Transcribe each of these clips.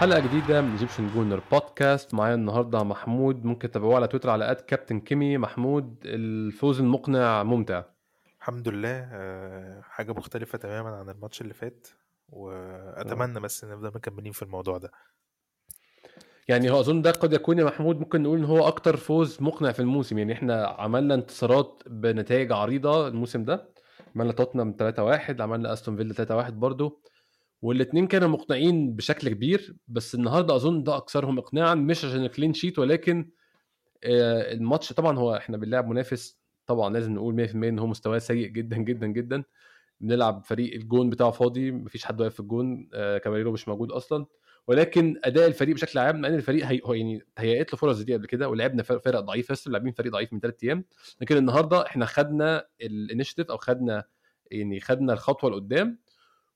حلقة جديدة من Egyptian Gooner Podcast معايا النهارده محمود ممكن تتابعوه على تويتر على at كابتن كيمي محمود الفوز المقنع ممتع. الحمد لله. آه، حاجة مختلفة تماما عن الماتش اللي فات وأتمنى بس نفضل مكملين في الموضوع ده. يعني هو أظن ده قد يكون يا محمود ممكن نقول إن هو أكتر فوز مقنع في الموسم. يعني إحنا عملنا انتصارات بنتائج عريضة الموسم ده. عملنا توتنهام 3-1 عملنا أستون فيلا 3-1 برضه والاثنين كانوا مقنعين بشكل كبير بس النهارده أظن ده أكثرهم اقناعا مش عشان ال clean sheet ولكن آه، الماتش طبعا هو إحنا بنلعب منافس طبعا لازم نقول 100% إن هو مستواه سيء جدا جدا جدا. بنلعب فريق الجون بتاعه فاضي مفيش حد واقف في الجون آه، كاباييرو مش موجود أصلا. ولكن أداء الفريق بشكل عام لأن الفريق هي يعني تهيأت له فرص دي قبل كده ولعبنا فرق ضعيفة بس لاعبين فريق ضعيف من ثلاث أيام. لكن النهارده إحنا خدنا ال initiative أو خدنا يعني خدنا الخطوة لقدام.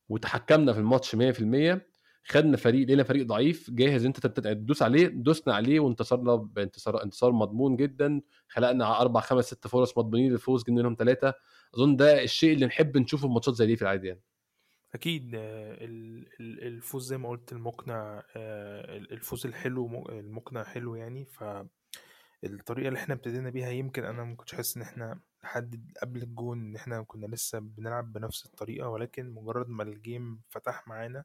وتحكمنا في الماتش 100% خدنا فريق لينا فريق ضعيف جاهز أنت تدوس عليه دوسنا عليه وانتصرنا بانتصار انتصار مضمون جدا خلقنا أربع خمس ست فرص مضمونين للفوز جبنا منهم ثلاثة أظن ده الشيء اللي نحب نشوفه في ماتشات زي دي في العادي يعني. أكيد آه، الفوز زي ما قلت المقنع آه، الفوز الحلو المقنع حلو يعني ف الطريقة اللي إحنا ابتدينا بيها يمكن أنا ما كنتش حاسس إن إحنا لحد قبل الجون إن إحنا كنا لسه بنلعب بنفس الطريقة ولكن مجرد ما الجيم فتح معانا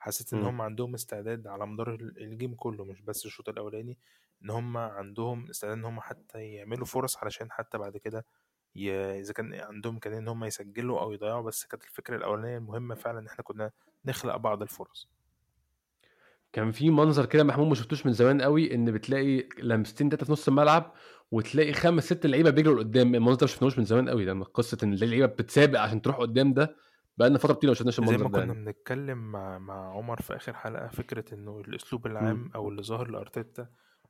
حسيت إن هم عندهم استعداد على مدار الجيم كله مش بس الشوط الأولاني إن هم عندهم استعداد إن هم حتى يعملوا فرص علشان حتى بعد كده ي... إذا كان عندهم كان إن هم يسجلوا أو يضيعوا بس كانت الفكرة الأولانية المهمة فعلا إن إحنا كنا نخلق بعض الفرص. كان في منظر كده محمود ما شفتوش من زمان قوي إن بتلاقي لمستين تلاتة في نص الملعب وتلاقي خمس ست لعيبة بيجروا لقدام المنظر ده ما شفناهوش من زمان قوي لأن قصة إن اللعيبة بتسابق عشان تروح قدام ده بقى لنا فترة طويلة ما شفناش المنظر ده زي ما كنا يعني. بنتكلم مع مع عمر في آخر حلقة فكرة إنه الأسلوب العام م. أو اللي ظاهر لأرتيتا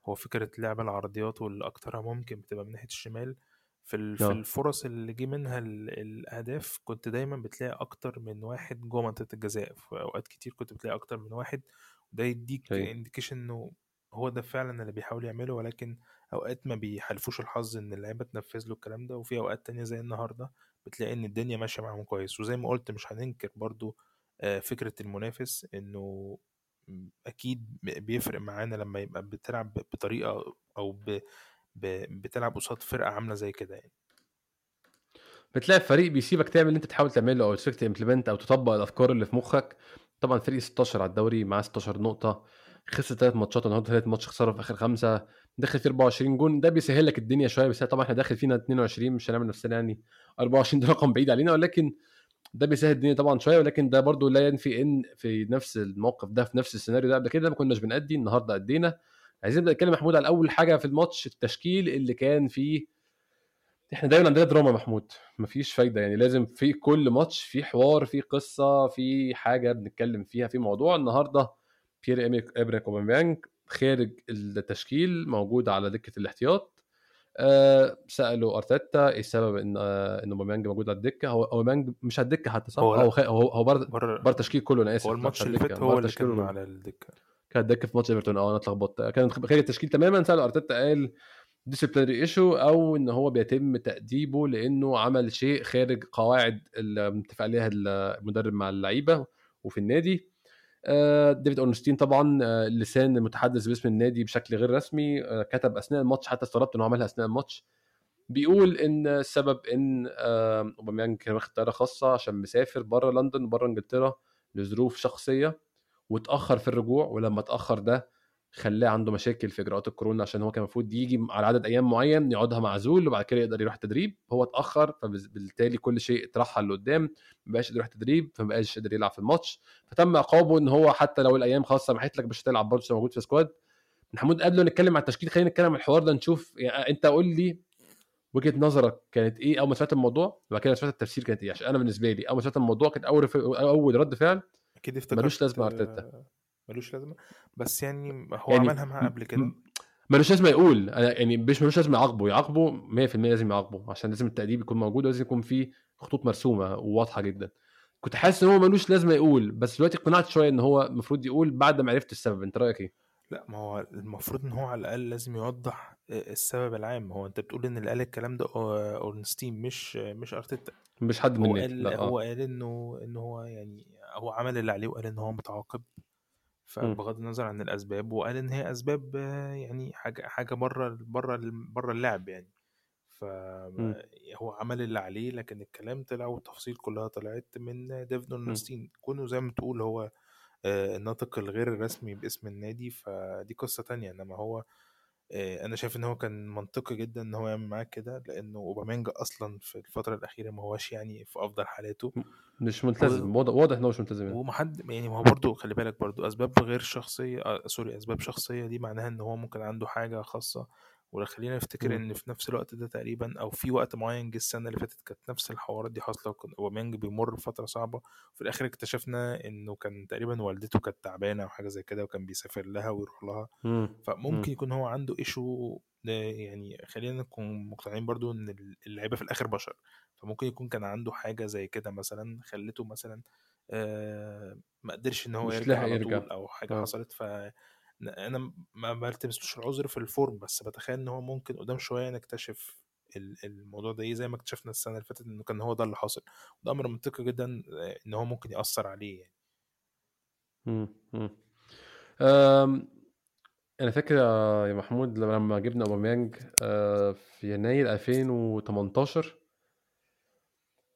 هو فكرة لعب العرضيات واللي أكترها ممكن بتبقى من ناحية الشمال في في آه. الفرص اللي جه منها الأهداف كنت دايما بتلاقي أكتر من واحد جوه منطقة الجزاء في أوقات كتير كنت بتلاقي أكتر من واحد وده يديك انديكيشن إنه هو ده فعلا اللي بيحاول يعمله ولكن أوقات ما بيحالفوش الحظ إن اللعيبة تنفذ له الكلام ده وفي أوقات تانية زي النهارده بتلاقي إن الدنيا ماشية معاهم كويس. وزي ما قلت مش هننكر برضو آه، فكرة المنافس إنه أكيد بيفرق معانا لما يبقى بتلعب بطريقة أو ب... ب... بتلعب قصاد فرقة عاملة زي كده يعني. بتلاقي فريق بيسيبك تعمل اللي أنت تحاول تعمله أو تفكت implement أو تطبق الأفكار اللي في مخك. طبعا فريق 16 على الدوري معاه 16 نقطة. خسر ثلاث ماتشات النهارده ثلاث ماتش خساره في آخر خمسة داخل فيه 24 جون. ده بيسهل لك الدنيا شوية بس طبعا إحنا داخل فينا 22 مش هنعمل نفسنا يعني 24 ده رقم بعيد علينا ولكن ده بيسهل الدنيا طبعا شوية ولكن ده برضو لا ينفي إن في نفس الموقف ده في نفس السيناريو ده. قبل كده ما كناش بنأدي النهارده أدينا. عايزين نبدأ نتكلم محمود على أول حاجة في الماتش التشكيل اللي كان فيه. إحنا دايما عندنا دراما محمود مفيش فايدة يعني لازم في كل ماتش في حوار في قصة في حاجة بنتكلم فيها في موضوع. النهارده بيير ابريك أوباميانج خارج التشكيل موجود على دكة الاحتياط. أه سألوا أرتيتا إيه السبب إن آه إن أوباميانج موجود على الدكة. هو أوباميانج مش على الدكة حتى صح؟ هو هو هو, هو بره بره التشكيل كله أنا آسف هو الماتش اللي فات هو اللي كان على الدكة. كان دكه في ماتش إيفرتون. آه أنا اتلخبطت. كان خارج التشكيل تماما. سألوا أرتيتا قال disciplinary issue أو إن هو بيتم تأديبه لإنه عمل شيء خارج قواعد المتفق عليها المدرب مع اللعيبة وفي النادي. ديفيد أورنستين طبعا آه، لسان المتحدث باسم النادي بشكل غير رسمي آه، كتب أثناء الماتش حتى استغربت إنه عملها أثناء الماتش. بيقول إن السبب إن أوباميانج كان واخد طيارة خاصة عشان مسافر بره لندن بره إنجلترا لظروف شخصية واتأخر في الرجوع ولما اتأخر ده خلاه عنده مشاكل في إجراءات الكورونا عشان هو كان المفروض يجي على عدد أيام معين يقعدها معزول وبعد كده يقدر يروح تدريب. هو اتأخر فبالتالي كل شيء اترحل لقدام ما بقاش يروح تدريب فما بقاش يقدر يلعب في الماتش. فتم عقابه إن هو حتى لو الأيام خلاص سمحت لك مش هتلعب برضه موجود في سكواد محمود قبل نتكلم عن التشكيل خلينا نتكلم عن الحوار ده نشوف يعني أنت قول لي وجهة نظرك كانت إيه؟ أول ما سمعت الموضوع وبعد كده سمعت التفسير كانت إيه؟ عشان أنا بالنسبة لي أول ما سمعت الموضوع كانت أول أول رد فعل أكيد افتكرت ملوش لازمة أرتيتا. ملوش لازمة. بس يعني هو يعني عملها معاه قبل كده. ملوش لازمة يقول. أنا يعني مش ملوش لازمة يعاقبه. يعاقبه 100% لازم يعاقبه عشان لازم التأديب يكون موجود ولازم يكون في خطوط مرسومة وواضحة جدا. كنت حاسس إن هو ملوش لازمة يقول بس دلوقتي اقتنعت شوية إن هو المفروض يقول بعد ما عرفت السبب. أنت رأيك إيه؟ لا ما هو المفروض إن هو على الأقل لازم يوضح السبب العام. هو أنت بتقول إن اللي قال الكلام ده أورنستين مش مش أرتيتا. مش حد من هو قال لا هو آه. قال إنه ان هو يعني هو عمل اللي عليه وقال إن هو متعاقب. فبغض النظر عن الأسباب وقال إن هي أسباب يعني حاجة حاجة بره بره بره اللعب يعني. فهو عمل اللي عليه لكن الكلام طلع والتفاصيل كلها طلعت من ديفيد اورنستين كونه زي ما تقول هو الناطق الغير الرسمي باسم النادي فدي قصة تانية. إنما هو أنا شايف إن هو كان منطقي جدا إن هو يعمل معاه كده لأنه أوباميانج أصلا في الفترة الأخيرة ما هوش يعني في أفضل حالاته مش ملتزم واضح واضح إن هو مش ملتزم يعني. ومحد يعني ما هو برضه خلي بالك برضه أسباب غير شخصية آه سوري أسباب شخصية دي معناها إن هو ممكن عنده حاجة خاصة وخلينا نفتكر. إن في نفس الوقت ده تقريبا أو في وقت معين جه السنة اللي فاتت كانت نفس الحوارات دي حاصلة وكان أوباميانج بيمر بفترة صعبة وفي الآخر اكتشفنا إنه كان تقريبا والدته كانت تعبانة أو حاجة زي كده وكان بيسافر لها ويروح لها. فممكن. يكون هو عنده issue يعني خلينا نكون مقتنعين برضو إن اللعيبة في الآخر بشر فممكن يكون كان عنده حاجة زي كده مثلا خلته مثلا آه ما قدرش إن هو يرجع لاحق على يرجع. طول أو حاجة آه. حصلت ف أنا ما بلتمسلوش العذر في ال form بس بتخيل إن هو ممكن قدام شوية نكتشف ال- الموضوع ده إيه زي ما اكتشفنا السنة اللي فاتت إنه كان هو ده اللي حاصل وده أمر منطقي جدا آه، إن هو ممكن يأثر عليه يعني م. م. أم، أنا فاكر يا محمود لما لما جبنا أوباميانج آه، في يناير 2018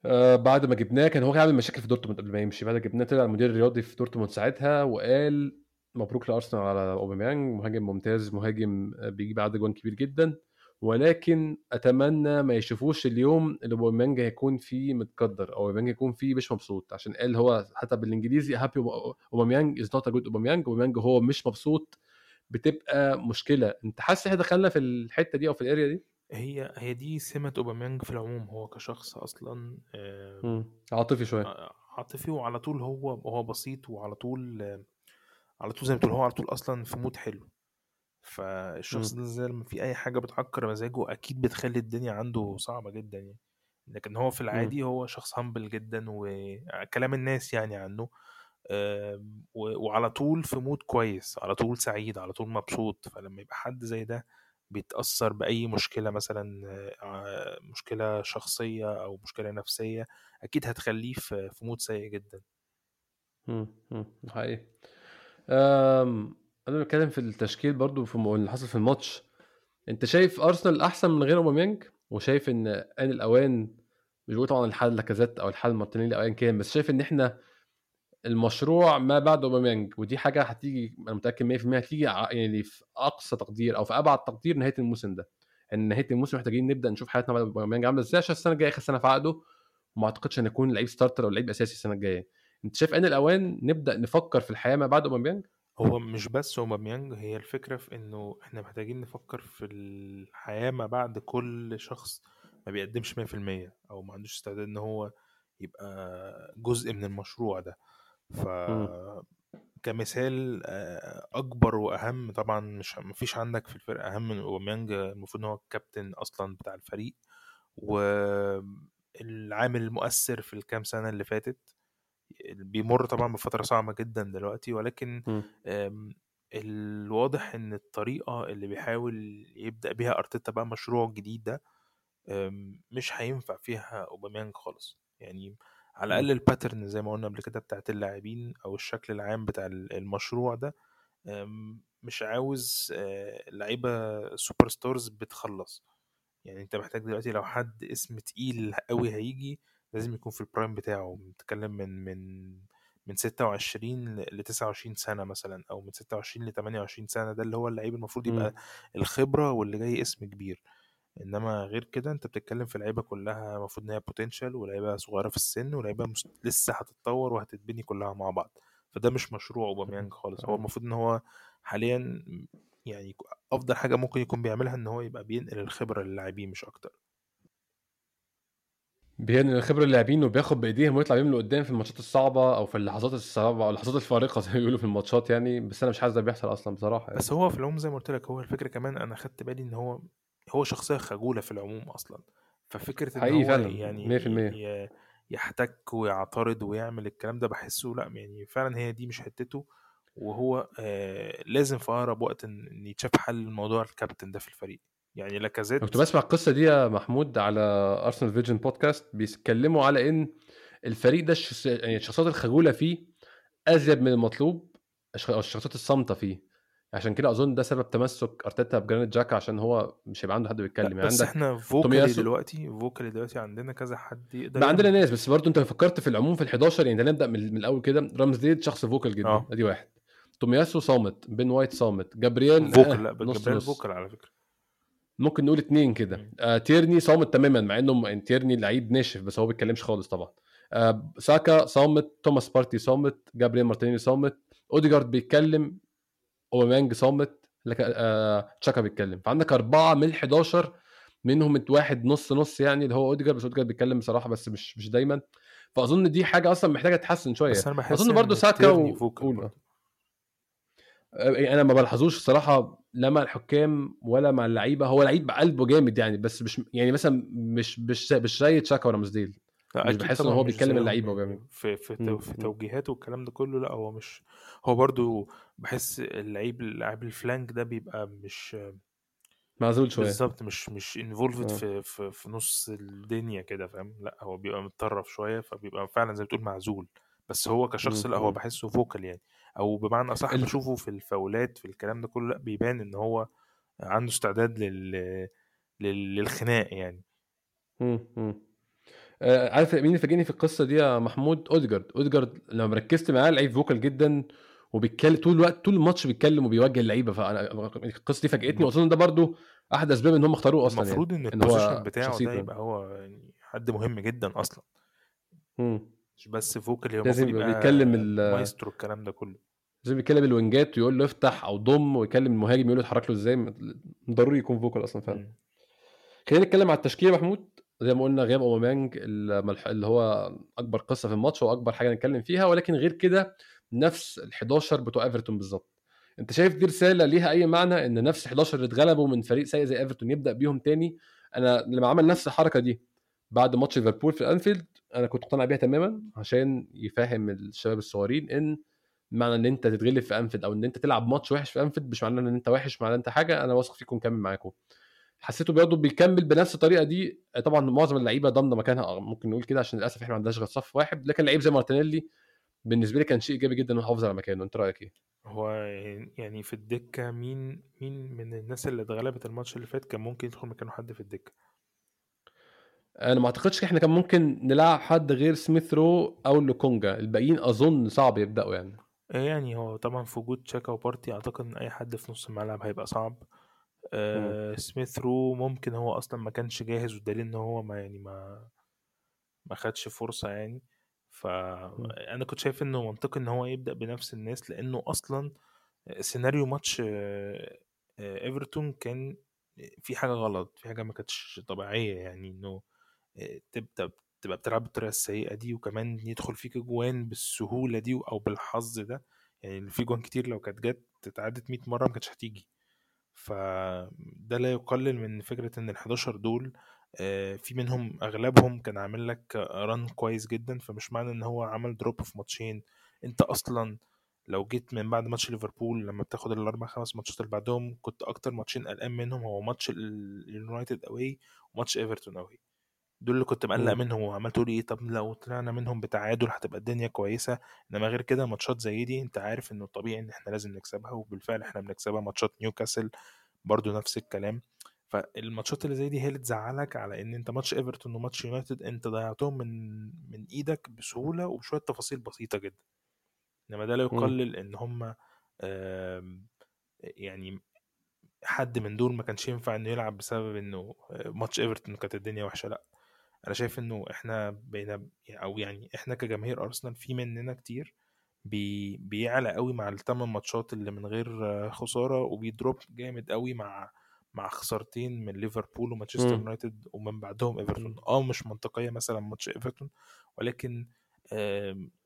آه، بعد ما جبناه كان هو كان عامل مشاكل في دورتموند قبل ما يمشي بعد ما جبناه طلع المدير الرياضي في دورتموند ساعتها وقال مبروك لأرسنال على أوباميانج مهاجم ممتاز مهاجم آه، بيجيب عدد جوان كبير جدا. ولكن أتمنى ما يشوفوش اليوم اللي أوباميانج هيكون فيه متقدر أو أوباميانج يكون فيه مش مبسوط. عشان قال هو حتى بالإنجليزي unhappy أوباميانج is not a good اوباميانج أوباميانج هو مش مبسوط بتبقى مشكلة. أنت حاسس إحنا دخلنا في الحتة دي أو في ال area دي؟ هي هي دي سمة أوباميانج في العموم. هو كشخص أصلا آه،. عاطفي شوية. ع- عاطفي وعلى طول هو هو بسيط وعلى طول آه، على طول زي ما تقول هو على طول أصلا في mood حلو فالشخص. ده زي لما في أي حاجة بتعكر مزاجه أكيد بتخلي الدنيا عنده صعبة جدا يعني لكن هو في. العادي هو شخص humble جدا وكلام الناس يعني عنه وعلى طول في mood كويس على طول سعيد على طول مبسوط فلما يبقى حد زي ده بيتأثر بأي مشكلة مثلا آه، مشكلة شخصية أو مشكلة نفسية أكيد هتخليه في mood سيء جدا. حقيقي. أنا بتكلم في التشكيل برضو في اللي حصل في الماتش. أنت شايف أرسنال أحسن من غير أوباميانج؟ وشايف إن آن الأوان مش بقول طبعا الحل لاكازيت أو الحل مارتينيلي أو ايا كان بس شايف إن إحنا المشروع ما بعد أوباميانج ودي حاجة هتيجي أنا متأكد 100% هتيجي يعني في أقصى تقدير أو في أبعد تقدير نهاية الموسم ده. إن نهاية الموسم محتاجين نبدأ نشوف حياتنا بعد أوباميانج عاملة إزاي عشان السنة الجاية آخر سنه في عقده وما أعتقدش إن يكون لعيب starter أو لعيب أساسي السنة الجاية. أنت شايف ان الأوان نبدأ نفكر في الحياة ما بعد أوباميانج؟ هو مش بس أوباميانج هي الفكرة في إنه إحنا محتاجين نفكر في الحياة ما بعد كل شخص ما بيقدمش 100% أو ما عندوش استعداد إن هو يبقى جزء من المشروع ده. ف. كمثال آه، أكبر وأهم طبعا مش مفيش عندك في الفرقه أهم من أوباميانج المفروض إن هو الكابتن أصلا بتاع الفريق والعامل المؤثر في الكام سنة اللي فاتت. بيمر طبعا بفترة صعبة جدا دلوقتي ولكن مم. آم، الواضح إن الطريقة اللي بيحاول يبدأ بيها أرتيتا بقى مشروع جديد ده آم، مش هينفع فيها أوباميانج خالص يعني على. الأقل الباترن زي ما قلنا قبل كده بتاعت اللاعبين أو الشكل العام بتاع المشروع ده آم، مش عاوز آه، لعيبة superstars بتخلص يعني أنت محتاج دلوقتي لو حد اسم تقيل قوي هيجي لازم يكون في ال prime بتاعه بنتكلم من من من 26 ل 29 سنة مثلا أو من 26 ل 28 سنة ده اللي هو اللعيب المفروض يبقى مم. الخبرة واللي جاي اسم كبير إنما غير كده أنت بتتكلم في لعيبة كلها المفروض إن هي potential ولعيبة صغيرة في السن ولعيبة مس- لسه هتتطور وهتتبني كلها مع بعض فده مش مشروع اوباميانج خالص هو. المفروض إن هو حاليا يعني أفضل حاجة ممكن يكون بيعملها إن هو يبقى بينقل الخبرة للاعبين مش أكتر بينقل الخبره اللاعبين وبياخد بإيديهم ويطلع بيهم لقدام في الماتشات الصعبة أو في اللحظات الصعبة أو اللحظات الفارقة زي ما بيقولوا في الماتشات يعني بس أنا مش حاسس ده بيحصل أصلا بصراحة يعني. بس هو في العموم زي ما قلت لك هو الفكرة كمان أنا خدت بالي إن هو هو شخصية خجولة في العموم أصلا. ففكرة إن هو فعلا يعني 100% ي- يحتك ويعترض ويعمل الكلام ده بحسه لأ يعني فعلا هي دي مش حتته. وهو آه لازم في أقرب وقت إن يتشاف حل الموضوع الكابتن ده في الفريق. يعني لاكازيت كنت بسمع القصة دي يا محمود على Arsenal Vision Podcast بيتكلموا على إن الفريق ده الشخص- يعني الشخصيات الخجولة فيه أزيد من المطلوب أو الشخصيات الصامتة فيه. عشان كده أظن ده سبب تمسك أرتيتا بجرانيت جاكا عشان هو مش هيبقى عنده حد لا بيتكلم يعني بس عندك إحنا فوكالي دلوقتي فوكالي دلوقتي عندنا كذا حد يقدر بقى عندنا ناس بس برضه أنت فكرت في العموم في ال 11 يعني ده نبدأ من, من الأول كده. رامزديل شخص vocal جدا ادي واحد. تومياسو صامت بين وايت صامت جابرييل vocal لا آه نص جبريل نص. vocal على فكرة. ممكن نقول اتنين كده. آه تيرني صامت تماما مع إنه م- تيرني لعيب ناشف بس هو ما بيتكلمش خالص طبعا. آه ساكا صامت توماس بارتي صامت جابرييل مارتينيلي صامت أوديجارد بيتكلم أوباميانج صامت لك آه جاكا بيتكلم. فعندك أربعة من ال 11 منهم واحد نص نص يعني اللي هو أوديجارد بس أوديجارد بيتكلم بصراحة بس مش مش دايما. فأظن دي حاجة أصلا محتاجة تتحسن شوية. بس أنا بحس أظن برضو إن ساكا و... فوكال قول برضه آه، أنا ما بلحظوش الصراحه لا مع الحكام ولا مع اللعيبة. هو لعيب بقلبه جامد يعني بس مش يعني مثلا مش مش مش زي تشاكا ورامزديل لا مش بحس إن هو بيتكلم اللعيبة وبيعمل في في مم، في. توجيهاته والكلام ده كله لا هو مش هو برضو بحس اللعيب لاعب الفلانك ده بيبقى مش معزول شوية. بالظبط مش مش انفولفد آه. في في في نص الدنيا كده فاهم؟ لا هو بيبقى متطرف شوية فبيبقى فعلا زي ما بتقول معزول. بس هو كشخص مم، لا هو. بحسه vocal يعني. أو بمعنى أصح ال... بشوفه في ال fouls ات في الكلام ده كله لأ بيبان إن هو عنده استعداد لل لل- للخناق يعني. مم، مم. آه، عارف مين اللي فاجئني في القصة دي يا محمود؟ أوديجارد. أوديجارد لما ركزت معاه لعيب vocal جدا وبيتكلم طول الوقت طول الماتش بيتكلم وبيوجه اللعيبة فأنا القصة دي فاجئتني وأظن ده برضو أحد أسباب إن هم اختاروه أصلا يعني المفروض إن إن ال position بتاعه ده يبقى هو يعني حد مهم جدا أصلا. مم. مش بس vocal هو لازم يبقى بيتكلم ال... مايسترو الكلام ده كله. لازم يتكلم ال wing ات ويقول له افتح أو ضم ويكلم المهاجم يقول له اتحرك له إزاي؟ ضروري يكون vocal أصلا فعلا. خلينا نتكلم على التشكيلة محمود. زي ما قلنا غياب أوباميانج اللي هو أكبر قصة في الماتش هو اكبر حاجة نتكلم فيها ولكن غير كده نفس ال 11 بتوع إيفرتون بالظبط. أنت شايف دي رسالة ليها أي معنى إن نفس 11 اللي اتغلبوا من فريق سيء زي إيفرتون يبدأ بيهم تاني؟ أنا لما عمل نفس الحركة دي بعد ماتش ليفربول في الانفيلد أنا كنت مقتنع بيها تماما عشان يفهم الشباب الصغيرين إن معنى إن أنت تتغلب في انفيلد أو إن أنت تلعب ماتش وحش في انفيلد مش معناه إن أنت وحش معناه ان أنت حاجة أنا واثق فيكم نكمل معاكم حسيته برضه بيكمل بنفس الطريقة دي طبعا معظم اللعيبة ضامنة مكانها ممكن نقول كده عشان للأسف إحنا ما عندناش غير صف واحد لكن لعيب زي مارتينيلي بالنسبة لي كان شيء إيجابي جدا انه على مكانه. أنت رأيك إيه؟ هو يعني في الدكة مين مين من الناس اللي اتغلبت الماتش اللي فات كان ممكن يدخل مكانه حد في الدكة؟ أنا ما أعتقدش إحنا كان ممكن نلعب حد غير سميث رو أو لوكونجا. الباقيين أظن صعب يبدأوا يعني. آه يعني هو طبعا في وجود تشاكا وبارتي أعتقد إن أي حد في نص الملعب هيبقى صعب. آه سميث رو ممكن هو أصلا ما كانش جاهز والدليل إن هو ما يعني ما ما خدش فرصة يعني. فانا كنت شايف إنه منطقي إن هو يبدأ بنفس الناس لأنه أصلا سيناريو ماتش آه، آه، إيفرتون كان في حاجة غلط في حاجة ما كانتش طبيعية يعني إنه آه، تبدأ تبقى بتلعب بالطريقة السيئة دي وكمان يدخل فيك جوان بالسهولة دي أو بالحظ ده. يعني في جوان كتير لو كانت جت اتعادت 100 مرة ما كانتش هتيجي. فده لا يقلل من فكرة إن ال 11 دول آه، في منهم أغلبهم كان عامل لك run كويس جدا. فمش معنى إن هو عمل drop في ماتشين. أنت أصلا لو جيت من بعد ماتش ليفربول لما بتاخد الأربع خمس ماتشات اللي بعدهم كنت أكتر ماتشين قلقان منهم هو ماتش ال- اليونايتد اوي وماتش إيفرتون اوي دول اللي كنت مقلق مم. منهم وعمال تقول إيه طب لو طلعنا منهم بتعادل هتبقى الدنيا كويسة انما غير كده ماتشات زي دي أنت عارف إنه طبيعي إن إحنا لازم نكسبها وبالفعل إحنا بنكسبها ماتشات نيوكاسل برضو نفس الكلام فالماتشات اللي زي دي هي اللي تزعلك على إن أنت ماتش إيفرتون وماتش يونايتد أنت ضيعتهم من من إيدك بسهولة وبشوية تفاصيل بسيطة جدا إنما ده لا. يقلل إن هم يعني حد من دول ما كانش ينفع إنه يلعب بسبب إنه آه، ماتش إيفرتون كانت الدنيا وحشة لأ أنا شايف إنه إحنا بقينا أو يعني إحنا كجماهير أرسنال في مننا كتير بي بيعلى قوي مع الثمان ماتشات اللي من غير خسارة وبيدروب جامد قوي مع مع خسارتين من ليفربول ومانشستر. يونايتد ومن بعدهم إيفرتون. آه مش منطقية مثلا ماتش إيفرتون ولكن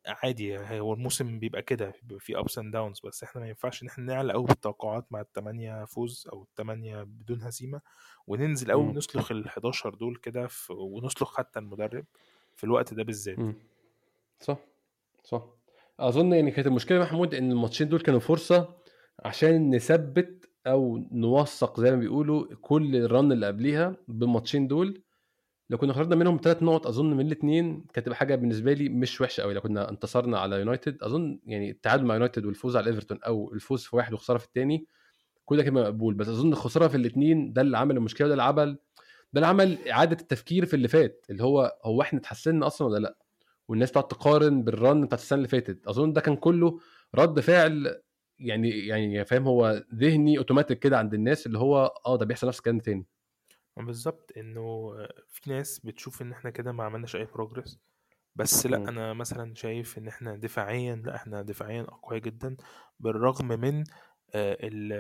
عادي هو الموسم بيبقى كده بيبقى فيه ups and downs بس إحنا ما ينفعش إن إحنا نعلى قوي بالتوقعات مع الثمانيه فوز أو الثمانيه بدون هزيمة وننزل قوي مم. ونسلخ ال 11 دول كده ونسلخ حتى المدرب في الوقت ده بالذات. صح صح أظن يعني كانت المشكلة محمود إن الماتشين دول كانوا فرصة عشان نثبت أو نوثق زي ما بيقولوا كل ال run اللي قبليها بالماتشين دول لو كنا خرجنا منهم ثلاث نقط أظن من الاثنين كانت تبقى حاجة بالنسبة لي مش وحشة قوي لو كنا انتصرنا على يونايتد أظن يعني التعادل مع يونايتد والفوز على إيفرتون أو الفوز في واحد وخسارة في الثاني كل ده كان مقبول. بس أظن الخساره في الاثنين ده اللي عمل المشكلة ده اللي عمل ده اللي عمل إعادة التفكير في اللي فات. اللي هو هو إحنا اتحسنا أصلا ولا لأ؟ والناس تقعد تقارن بال run بتاعت السنة اللي فاتت. أظن ده كان كله رد فعل يعني يعني فاهم هو ذهني أوتوماتيك كده عند الناس اللي هو آه ده بيحصل نفس الكلام تاني. بالظبط إنه في ناس بتشوف إن إحنا كده ما عملناش أي progress بس لأ أنا مثلا شايف إن إحنا دفاعيا لأ إحنا دفاعيا أقوياء جدا بالرغم من ال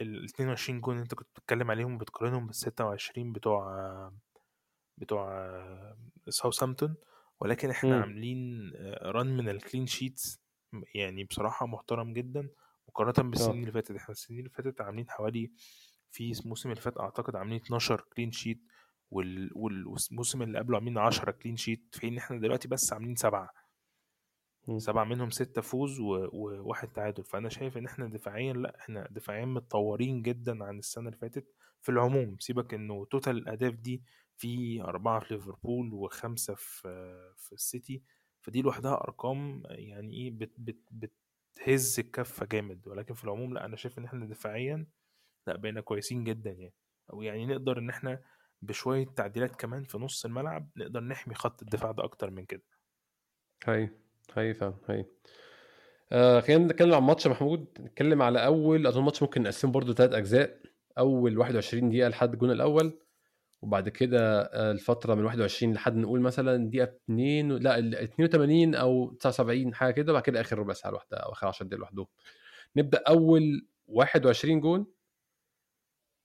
ال 22 جون أنت كنت بتتكلم عليهم وبتقارنهم بال 26 بتوع بتوع ساوثامبتون ولكن إحنا م. عاملين run من ال clean sheets يعني بصراحة محترم جدا مقارنة بالسنين اللي فاتت. إحنا السنين اللي فاتت عاملين حوالي في الموسم اللي فات أعتقد عاملين 12 clean sheet وال... والموسم اللي قبله عاملين 10 clean sheet في إن إحنا دلوقتي بس عاملين سبعة. سبعة منهم ستة فوز. وواحد تعادل. فأنا شايف إن إحنا دفاعيا لأ إحنا دفاعيا متطورين جدا عن السنة اللي فاتت في العموم. سيبك إنه total الأهداف دي في أربعة في ليفربول وخمسة في في السيتي فدي لوحدها أرقام يعني إيه بت... بت... بتهز الكفة جامد. ولكن في العموم لأ أنا شايف إن إحنا دفاعيا لأ بقينا كويسين جدا يعني. أو يعني نقدر إن إحنا بشوية تعديلات كمان في نص الملعب نقدر نحمي خط الدفاع ده أكتر من كده. هاي هاي فعلا هاي آه خلينا نتكلم عن ماتش محمود نتكلم على أول أظن ماتش ممكن نقسمه برضو ثلاث أجزاء. أول 21 دقيقة لحد الجون الأول وبعد كده الفترة من 21 لحد نقول مثلا دقيقة 2 لا 82 أو 79 حاجة كده وبعد كده آخر ربع ساعة لوحدها أو آخر 10 دقايق لوحدهم. نبدأ أول 21 جون.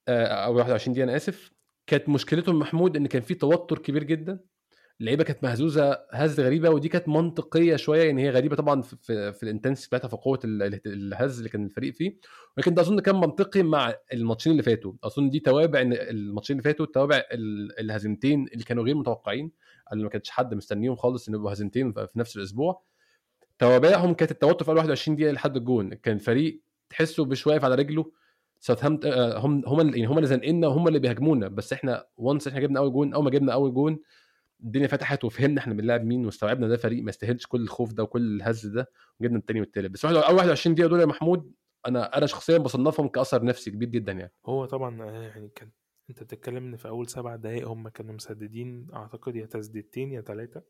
أو 21 دقيقة أنا آسف. كانت مشكلتهم محمود إن كان في توتر كبير جدا. اللعيبة كانت مهزوزة هز غريبة ودي كانت منطقية شوية يعني هي غريبة طبعا في, في, ال intense بتاعتها في قوة الهز اللي كان الفريق فيه. ولكن ده أظن كان منطقي مع الماتشين اللي فاتوا. أظن دي توابع إن الماتشين اللي فاتوا توابع الهزيمتين اللي كانوا غير متوقعين اللي ما كانش حد مستنيهم خالص إن يبقوا هزيمتين في نفس الأسبوع. توابعهم كانت التوتر في أول 21 دقيقة لحد الجون. كان فريق تحسه واقف على رجله. ساوثهامبتون هم هم يعني هم اللي زنقنا وهم اللي بيهاجمونا. بس إحنا once إحنا جبنا أول جون أول ما جبنا أول جون الدنيا فتحت وفهمنا إحنا بنلعب مين واستوعبنا ده فريق ما يستاهلش كل الخوف ده وكل الهز ده وجبنا الثاني والثالث بس اول 21 دقيقة دول يا محمود أنا أنا شخصيا بصنفهم كأثر نفسي كبير جدا يعني. هو طبعا يعني كان أنت بتتكلم ان في أول سبع دقائق هم كانوا مسددين أعتقد يا تسديدتين يا ثلاثة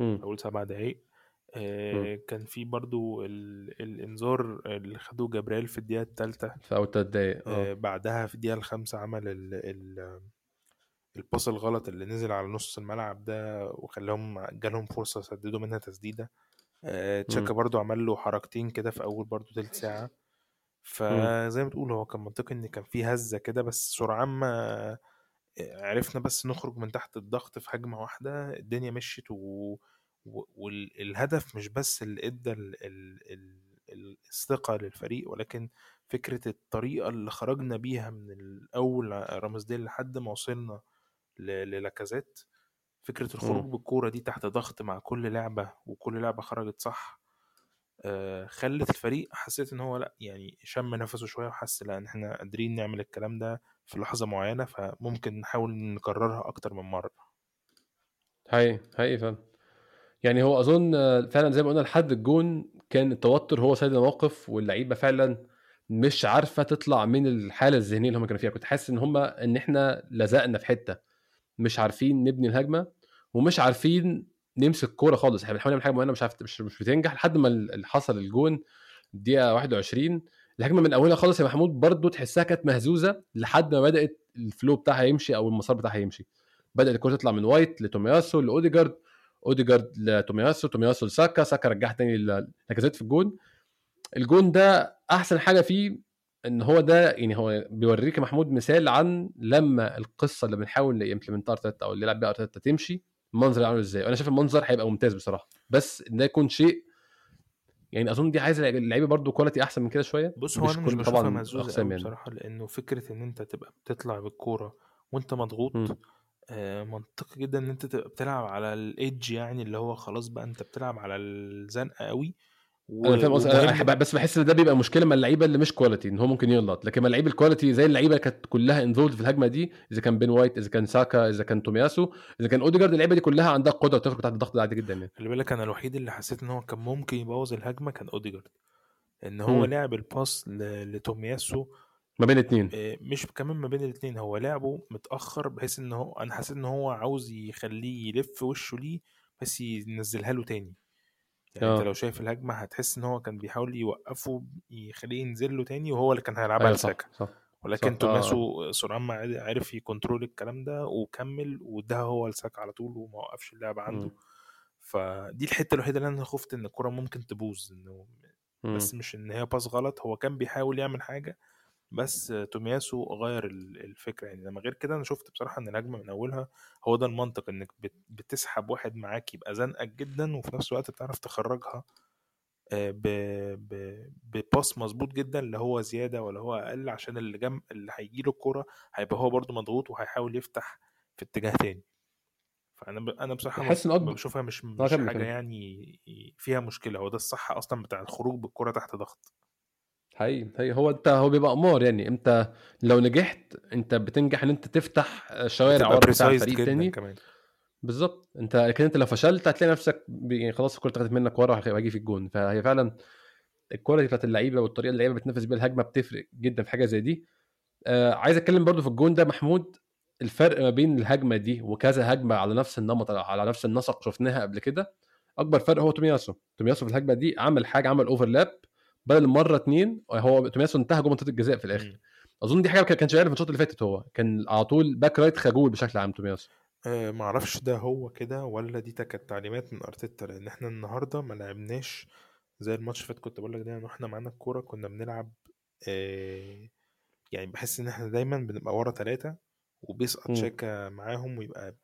أول سبع دقائق آه كان في برضو ال... الإنذار اللي خدوه جبريل في الدقيقة الثالثه في أول ثلاث دقائق آه. بعدها في الدقيقة الخامسة عمل ال... ال... الباص الغلط اللي نزل على نص الملعب ده وخلاهم جالهم فرصة سددوا منها تسديدة. آه تشاكا برضو عمل له حركتين كده في أول برضو تلت ساعة. فزي ما بتقول هو كان منطقي إن كان في هزة كده بس سرعان ما عرفنا بس نخرج من تحت الضغط في هجمة واحدة الدنيا مشيت و... والهدف مش بس اللي ادى ال... ال... ال... الثقة للفريق ولكن فكرة الطريقة اللي خرجنا بيها من الأول رامزديل لحد ما وصلنا للاكازيت. فكرة الخروج م. بالكورة دي تحت ضغط مع كل لعبة وكل لعبة خرجت صح آه خلت الفريق حسيت إن هو لأ يعني شم نفسه شوية وحس لأ إن إحنا قادرين نعمل الكلام ده في لحظة معينة فممكن نحاول نكررها أكتر من مرة. هاي هاي فعلا. يعني هو أظن فعلا زي ما قلنا لحد الجون كان التوتر هو سيد الموقف واللعيبة فعلا مش عارفة تطلع من الحالة الذهنية اللي هم كانوا فيها. كنت حاسس إن هم إن إحنا لزقنا في حتة. مش عارفين نبني الهجمة ومش عارفين نمسك كوره خالص. إحنا بنحاول نعمل حاجة معينة مش عارف مش مش بتنجح. لحد ما حصل الجون الدقيقة 21 الهجمة من أولها خالص يا محمود برضو تحسها كانت مهزوزة لحد ما بدأت ال flow بتاعها يمشي أو المسار بتاعها يمشي. بدأت الكورة تطلع من وايت لتومياسو لأوديجارد. اوديجارد لتومياسو تومياسو لساكا ساكا رجعها تاني لاكازيت في الجون. الجون ده أحسن حاجة فيه إن هو ده يعني هو بيوريك يا محمود مثال عن لما القصة اللي بنحاول ن implement ها أرتيتا أو اللي يلعب بيها أرتيتا تمشي المنظر عامل إزاي؟ وأنا شايف المنظر هيبقى ممتاز بصراحة. بس ان ده يكون شيء يعني أظن دي عايزة اللعيبة برضو quality أحسن من كده شوية. بص هو أنا مش بشوفها مهزوزه يعني. بصراحة لأنه فكرة إن أنت تبقى بتطلع بالكورة وأنت مضغوط آه منطقي جدا إن أنت تبقى بتلعب على ال edge يعني اللي هو خلاص بقى أنت بتلعب على الزنقة قوي أنا فاهم قصدي. بس بحس إن ده بيبقى مشكلة مع اللعيبة اللي مش quality إن هو ممكن يغلط. لكن مع اللعيبة ال quality زي اللعيبة كانت كلها involved في الهجمة دي إذا كان بين وايت إذا كان ساكا إذا كان تومياسو إذا كان أوديجارد اللعيبة دي كلها عندها قدرة تخرج تحت الضغط ده عادي جدا يعني. خلي بالك أنا الوحيد اللي حسيت إن هو كان ممكن يبوظ الهجمة كان أوديجارد. إن هو م. لعب ال pass لتومياسو ما بين الاثنين آه، مش كمان ما بين الاثنين هو لعبه متأخر بحيث إن هو أنا حسيت إن هو عاوز يخليه يلف وشه ليه بس ينزلها له تاني يعني أوه. انت لو شايف الهجمة هتحس إن هو كان بيحاول يوقفه يخليه ينزل له تاني وهو اللي كان هيلعبها أيوة لساكا ولكن صح. تومياسو آه. سرعان ما عرف ي control الكلام ده وكمل واداها هو لساكا على طول وما وقفش اللعبة عنده م. فدي الحتة الوحيدة اللي أنا خفت إن الكرة ممكن تبوظ إنه بس مش إن هي pass غلط هو كان بيحاول يعمل حاجة بس تومياسو غير الفكرة يعني لما غير كده أنا شفت بصراحة إن الهجمه من أولها هو ده المنطق إنك بتسحب واحد معاك يبقى زنقك جدا وفي نفس الوقت بتعرف تخرجها بباس مظبوط جدا لا هو زيادة ولا هو أقل عشان اللي جنب اللي هيجي له الكورة هيبقى هو برده مضغوط وهيحاول يفتح في اتجاه تاني. فأنا ب... أنا بصراحة بحس إن بشوفها مش, مش حاجة يعني فيها مشكلة هو ده الصح أصلا بتاع الخروج بالكره تحت ضغط. حقيقي. هي هو انت هو بيبقى أمور يعني. انت لو نجحت انت بتنجح إن انت تفتح شوارع ورا بتاع فريق تاني. بالظبط. انت لكن انت لو فشلت هتلاقي نفسك يعني خلاص الكوره اتاخدت منك ورا وهيجي في الجون فهي فعلا ال quality بتاعت اللعيبة والطريقة اللي اللعيبة بتنفذ بيها الهجمة بتفرق جدا في حاجة زي دي. آه عايز أتكلم برضو في الجون ده محمود. الفرق ما بين الهجمة دي وكذا هجمة على نفس النمط على نفس النسق شفناها قبل كده. أكبر فرق هو تومياسو. تومياسو في الهجمة دي عمل حاجة عمل overlap بدل مرة اثنين هو تومياسو انتهى جوه منطقة الجزاء في الآخر. أظن دي حاجة ما كانش عارف الماتشات اللي فاتت هو. كان على طول back right خجول بشكل عام تومياسو أه ما أعرفش ده هو كده ولا دي كانت تعليمات من أرتيتا لأن إحنا النهارده ما لعبناش زي الماتش فات كنت بقول لك ده إحنا معانا الكورة كنا بنلعب أه يعني بحس إن إحنا دايما بنبقى ورا ثلاثة وبيسقط شاكا معاهم ويبقى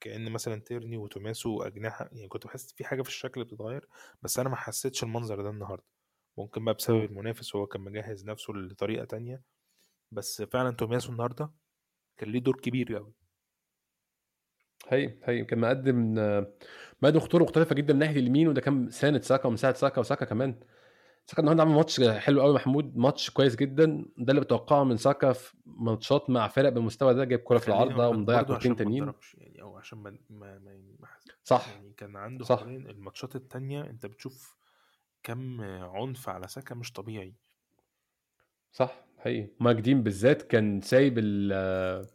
كأن مثلا تيرني وتوماسو أجنحة. يعني كنت بحس في حاجة في الشكل بتتغير بس أنا ما حسيتش المنظر ده النهاردة. ممكن بقى بسبب المنافس وهو كان مجهز نفسه لطريقة تانية. بس فعلا تومياسو النهارده كان ليه دور كبير قوي هي هي. كان مقدم مقدم خطورة مختلفة جدا من ناحية اليمين وده كان ساند ساكا ومساعد ساكا وساكا كمان. ساكا النهارده عمل ماتش حلو قوي محمود ماتش كويس جدا. ده اللي بتوقعه من ساكا في ماتشات مع فرق بالمستوى ده جايب كوره في العارضة ومضيع كورتين تانيين. يعني أو عشان ما ما, ما صح يعني كان عنده صح. الماتشات التانية أنت بتشوف كم عنف على ساكا مش طبيعي. صح حقيقي. مايك دين بالذات كان سايب ال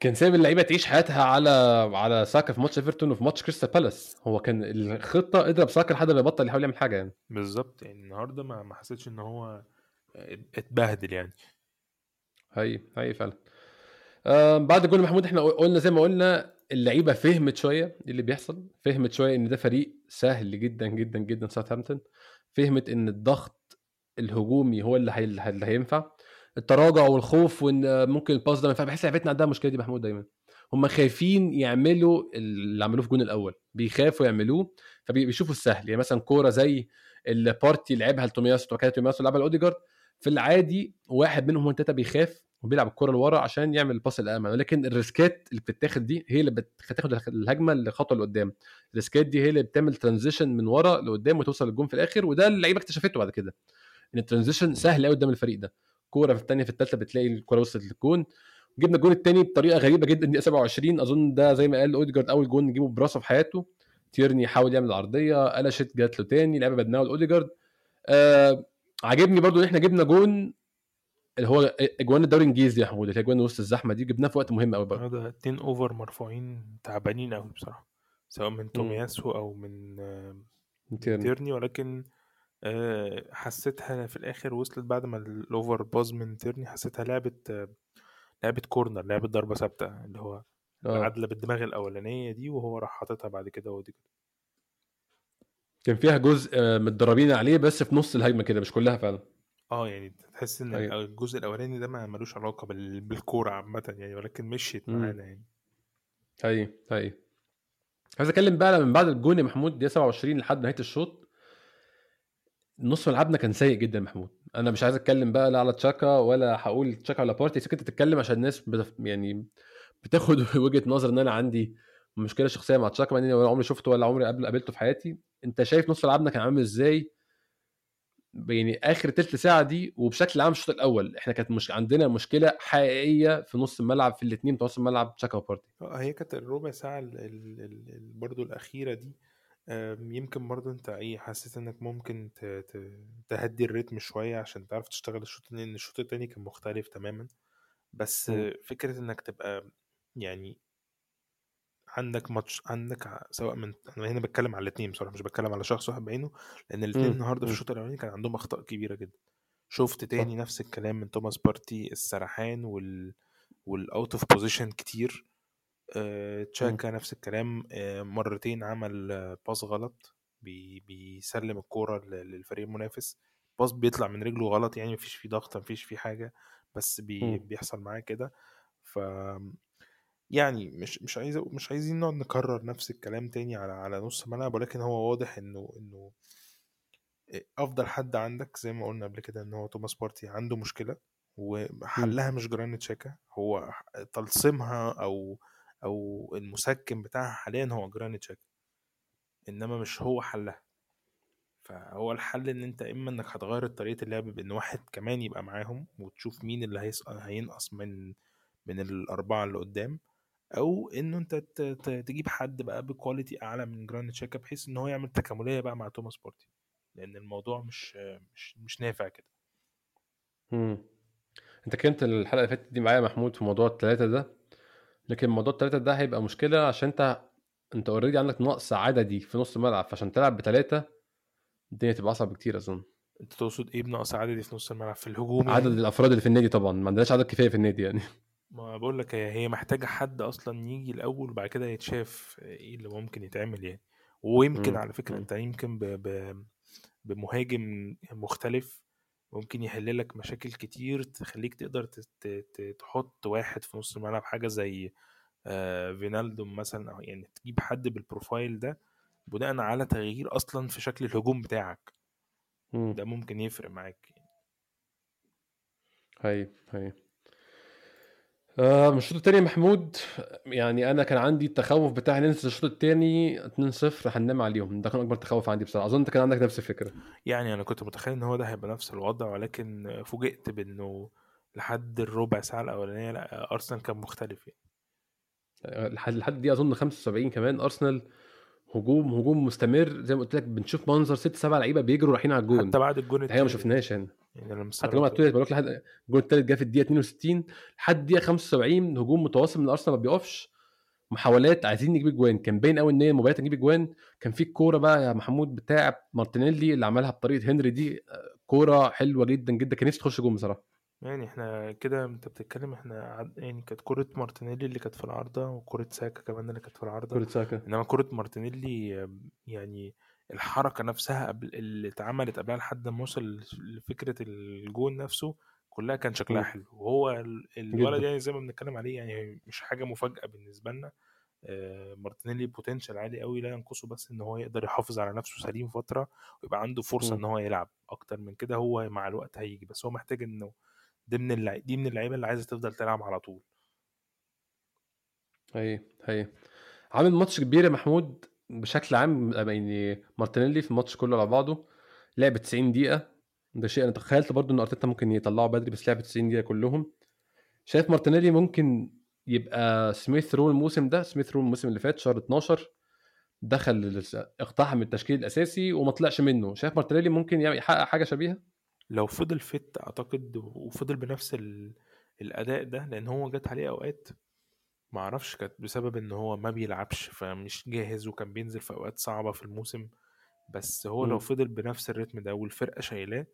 كان سايب اللعيبة تعيش حياتها على على ساكا في ماتش إيفرتون وفي ماتش كريستال بالاس. هو كان الخطة اضرب ساكا لحد ما يبطل يحاول يعمل حاجة يعني. بالظبط. يعني النهارده ما ما حسيتش إن هو اتبهدل يعني. هي هي فعلا. آه بعد جول محمود إحنا قلنا زي ما قلنا اللعيبة فهمت شوية إيه اللي بيحصل فهمت شوية إن ده فريق سهل جدا جدا جدا ساوثهامبتون فهمت إن الضغط الهجومي هو اللي. اللي هينفع. التراجع والخوف وإن ممكن ال pass ده ما ينفعش. بحس لعيبتنا عندها المشكلة دي محمود دايما. هم خايفين يعملوا اللي عملوه في الجون الأول. بيخافوا يعملوه فبيشوفوا السهل. يعني مثلا كورة زي اللي بارتي لعبها لتومياسو وكانت تومياسو لعبها لأوديجارد في العادي واحد منهم من ثلاثة بيخاف وبيلعب الكره لورا عشان يعمل ال pass الأمن. ولكن الريسكات اللي بتتاخد دي هي اللي بتاخد الهجمة لخطوة لقدام. الريسكات دي هي اللي بتعمل transition من ورا لقدام وتوصل للجون في الآخر وده اللعيبة اكتشفته بعد كده. إن ال transition سهل قوي قدام الفريق ده. كورة في الثانية في الثالثه بتلاقي الكورة وصلت للجون. جبنا الجون الثاني بطريقة غريبة جدا دقيقة 27 أظن ده زي ما قال أوديجارد أول جون نجيبه برأسه في حياته. تيرني حاول يعمل عرضيه قلشت جات له تاني لعبه بدناها لأوديجارد. آه عاجبني برضو إن إحنا جبنا جون اللي هو اجوان الدوري الانجليزي يا محمود اللي هي اجوان وسط الزحمة دي جبناها في وقت مهم قوي برضه. ده اتنين over مرفوعين تعبانين قوي بصراحة سواء من تومياسو أو من تيرني, تيرني ولكن آه، حسيتها في الآخر وصلت بعد ما ال over باظ من تيرني حسيتها لعبه لعبه corner لعبه ضربة ثابتة اللي هو آه. عدله بالدماغ الأولانية دي وهو راح حاططها بعد كده ودي كده كان فيها جزء متدربين عليه بس في نص الهجمة كده مش كلها فعلا. آه يعني تحس إن أيوة. الجزء الأولاني ده ما ملوش علاقة بالكورة عامة يعني ولكن مشيت معانا يعني. اي اي عايز أتكلم بقى من بعد الجون يا محمود دقيقة 27 لحد نهاية الشوط. نص ملعبنا كان سيء جدا محمود. أنا مش عايز أتكلم بقى لا على تشاكا ولا هقول تشاكا ولا بارتي سكت تتكلم عشان الناس بتف... يعني بتاخد وجهة نظر إن أنا عندي مشكلة شخصية مع تشاكا مع إني ولا عمري شفته ولا عمري قبل قابلته في حياتي. أنت شايف نص ملعبنا كان عامل إزاي يعني آخر تلت ساعة دي وبشكل عام الشوط الأول إحنا كانت مش عندنا مشكلة حقيقية في نص الملعب في الاثنين بتوع نص الملعب تشاكا وبارتي آه، هي كانت الربع ساعة برضه الأخيرة دي يمكن برضه أنت إيه حسيت إنك ممكن تهدي الريتم شوية عشان تعرف تشتغل الشوط لأن الشوط الثاني كان مختلف تماما بس م. فكرة إنك تبقى يعني عندك ماتش عندك سواء من أنا هنا بتكلم على الاثنين بصراحة مش بتكلم على شخص واحد بعينه لأن الاثنين النهارده في الشوط الأولاني كان عندهم أخطاء كبيرة جدا. شفت تاني. نفس الكلام من توماس بارتي السرحان وال وال out of position كتير. آه تشاكا نفس الكلام آه مرتين عمل pass غلط بي بيسلم الكورة للفريق المنافس. pass بيطلع من رجله غلط يعني مفيش فيه ضغط مفيش فيه حاجة بس بي بيحصل معاه كده. ف يعني مش مش عايز مش عايزين نقعد نكرر نفس الكلام تاني على على نص ملعب ولكن هو واضح إنه إنه أفضل حد عندك زي ما قلنا قبل كده إن هو توماس بارتي عنده مشكلة وحلها مش جرانيت شاكا هو تلصيمها أو أو المسكن بتاعها حاليا هو جرانيت شاكا إنما مش هو حلها. فهو الحل إن أنت إما إنك هتغير طريقة اللعب بإن واحد كمان يبقى معاهم وتشوف مين اللي هينقص من من الأربعة اللي قدام أو إنه أنت تجيب حد بقى ب quality أعلى من جرانيت تشاكا بحيث إن هو يعمل تكاملية بقى مع توماس بارتي. لأن الموضوع مش مش مش نافع كده. امم أنت كنت الحلقة اللي فاتت دي معايا محمود في موضوع الثلاثه ده. لكن موضوع الثلاثه ده هيبقى مشكلة عشان أنت أنت اوريدي عندك نقص عددي في نص الملعب. فعشان تلعب بثلاثه الدنيا تبقى أصعب بكتير أظن. أنت تقصد إيه بنقص عددي في نص الملعب؟ في الهجوم عدد يعني؟ الأفراد اللي في النادي طبعا. ما عندناش عدد كفاية في النادي يعني. ما بقول لك هي هي محتاجة حد أصلا يجي الأول وبعد كده يتشاف إيه اللي ممكن يتعمل يعني. ويمكن على فكرة أنت يمكن ب ب بمهاجم مختلف ممكن يحل لك مشاكل كتير تخليك تقدر تحط واحد في نص الملعب حاجة زي آه، فينالدوم مثلا أو يعني تجيب حد بال profile ده بناء على تغيير أصلا في شكل الهجوم بتاعك. ده ممكن يفرق معاك هاي هاي آه الشوط الثاني محمود يعني أنا كان عندي التخوف بتاع ننزل الشوط الثاني 2-0 هننام عليهم. ده كان أكبر تخوف عندي بصراحة. أظن أنت كان عندك نفس الفكرة. يعني أنا كنت متخيل إن هو ده هيبقى نفس الوضع ولكن فوجئت بإنه لحد الربع ساعة الأولانية لا أرسنال كان مختلف يعني. لحد لحد دي أظن 75 كمان. أرسنال هجوم هجوم مستمر. زي ما قلت لك بنشوف منظر ست سبع لعيبة بيجروا رايحين على الجون. حتى بعد الجون الثاني ما شفناش يعني يعني أنا حتى الجون الثالث بقول لك لحد الجون الثالث جه في الدقيقة 62 لحد الدقيقه 75 هجوم متواصل من ارسنال ما بيقفش. محاولات عايزين نجيب اجوان كان باين قوي إن هي مباريات نجيب اجوان كان في الكوره بقى يا محمود بتاع مارتينيلي اللي عملها بطريقة هنري دي كورة حلوة جدا جدا. كان نفسي تخش جون بصراحة. يعني إحنا كده أنت بتتكلم إحنا يعني كانت كرة مارتينيلي اللي كانت في العارضة وكرة ساكا كمان اللي كانت في العارضة. كرة ساكا. إنما كرة مارتينيلي يعني الحركة نفسها قبل اللي اتعملت قبلها لحد ما وصل لفكرة الجون نفسه كلها كان شكلها حلو. وهو الولد يعني زي ما بنتكلم عليه يعني مش حاجة مفاجأة بالنسبة لنا. آه، مارتينيلي potential عالي قوي لا ينقصه بس إن هو يقدر يحافظ على نفسه سليم فترة ويبقى عنده فرصة إن هو يلعب أكتر من كده هو مع الوقت هيجي. بس هو محتاج إنه دي من اللعيبه دي من اللعيبة اللي عايزة تفضل تلعب على طول. هي هي عامل ماتش كبير يا محمود. بشكل عام يعني مارتينيلي في الماتش كله على بعضه. لعب 90 دقيقة. ده شيء أنا تخيلت برضو إن أرتيتا ممكن يطلعه بدري بس لعب 90 دقيقة كلهم. شايف مارتينيلي ممكن يبقى سميث رو الموسم ده. سميث رو الموسم اللي فات شهر 12 دخل اقتحم التشكيل الأساسي وما طلعش منه. شايف مارتينيلي ممكن يحقق حاجة شبيهة؟ لو فضل fit أعتقد وفضل بنفس الأداء ده لأن هو جت عليه أوقات ما أعرفش كانت بسبب إن هو ما بيلعبش فمش جاهز وكان بينزل في أوقات صعبة في الموسم. بس هو لو فضل بنفس الريتم ده والفرقة شايلاه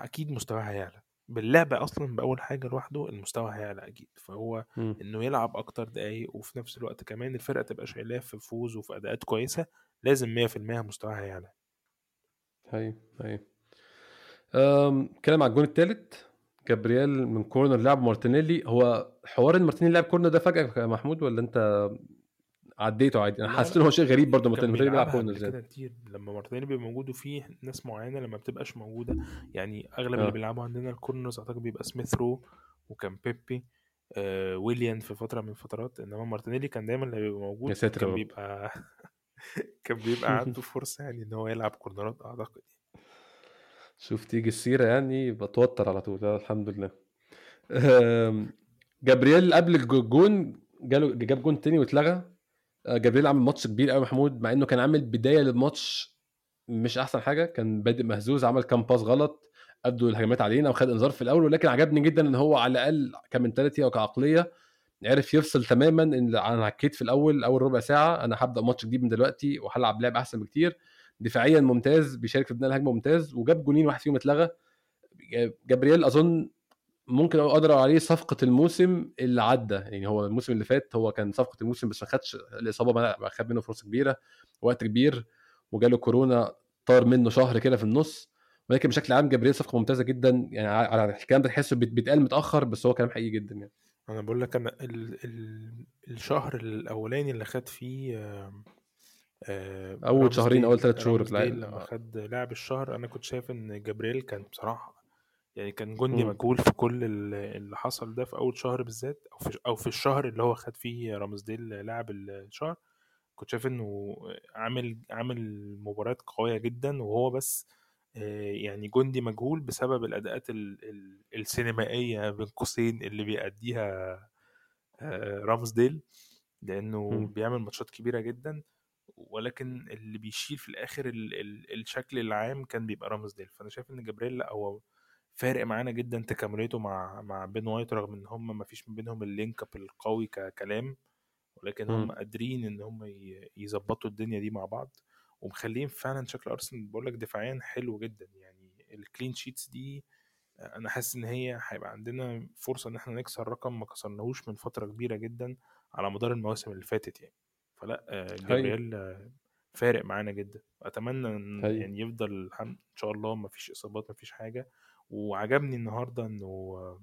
أكيد مستواه هيعلى. باللعب أصلا بأول حاجة لوحده المستوى هيعلى أكيد. فهو م. إنه يلعب أكتر دقايق وفي نفس الوقت كمان الفرقة تبقى شايلاه في فوز وفي أداءات كويسة لازم 100% مستواه هيعلى. هاي هاي كلام على الجون الثالث جابرييل من corner لعب مارتينيلي. هو حوار إن مارتينيلي لعب corner ده فجأة يا محمود ولا أنت عديته عادي؟ أنا حسيت ان هو شيء غريب برضه مارتينيلي بيلعب corner زي كتير. لما مارتينيلي بيبقى موجود وفي ناس معينة لما بتبقاش موجودة. يعني أغلب آه. اللي بيلعبوا عندنا ال corners أعتقد بيبقى سميث رو وكان بيبي آه ويليان في فترة من الفترات إنما مارتينيلي كان دايما اللي بيبقى موجود يا ساتر كان بيبقى كان بيبقى عنده فرصة يعني إن هو يلعب كورنرات أعتقد. شوف تيجي السيرة يعني بتوتر على طول. الحمد لله. جابرييل قبل الجون جاله جاب جون تاني واتلغى. آه، جابرييل عمل ماتش كبير قوي محمود مع إنه كان عامل بداية للماتش مش أحسن حاجة. كان بادئ مهزوز عمل كام باس غلط أدوا الهجمات علينا وخد إنذار في الأول. ولكن عجبني جدا إن هو على الأقل ك mentality أو كعقلية عرف يفصل تماما. إن أنا عكيت في الأول أول ربع ساعة أنا هبدأ ماتش جديد من دلوقتي وهلعب لعب أحسن بكتير. دفاعيا ممتاز بيشارك في بناء الهجمة ممتاز وجاب جونين واحد فيهم اتلغى. جابرييل أظن ممكن أقدر عليه صفقة الموسم اللي عدى. يعني هو الموسم اللي فات هو كان صفقة الموسم بس ما خدش الإصابة خد منه فرصة كبيرة. وقت كبير وجاله كورونا طار منه شهر كده في النص. ولكن بشكل عام جابرييل صفقة ممتازة جدا. يعني على الكلام ده تحسه بيتقال متأخر بس هو كلام حقيقي جدا يعني. أنا بقول لك أنا ال ال الشهر الأولاني اللي خد فيه أول شهرين أول ثلاث شهور لما خد لاعب الشهر أنا كنت شايف إن جابرييل كان بصراحة يعني كان جندي مجهول في كل اللي حصل ده في أول شهر بالذات أو في أو في الشهر اللي هو خد فيه رامزديل لاعب الشهر. كنت شايف إنه عامل عامل مباريات قوية جدا وهو بس يعني جندي مجهول بسبب الأداءات السينمائية بين قوسين اللي بيأديها رامزديل لأنه م. بيعمل ماتشات كبيرة جدا. ولكن اللي بيشيل في الآخر ال ال الشكل العام كان بيبقى رامزديل فأنا شايف إن جبريل لا هو فارق معانا جدا تكامليته مع مع بين وايت رغم إن هم ما فيش ما بينهم ال link up القوي ككلام ولكن هم قادرين إن هم يظبطوا الدنيا دي مع بعض ومخلين فعلا شكل أرسنال بقول لك دفاعيا حلو جدا. يعني ال clean sheets دي أنا حاسس إن هي هيبقى عندنا فرصة إن إحنا نكسر رقم ما كسرناهوش من فترة كبيرة جدا على مدار المواسم اللي فاتت يعني. فلأ آه، جابرييل فارق معانا جدا. أتمنى إن يعني يفضل إن شاء الله ما فيش إصابات ما فيش حاجة. وعجبني النهارده إنه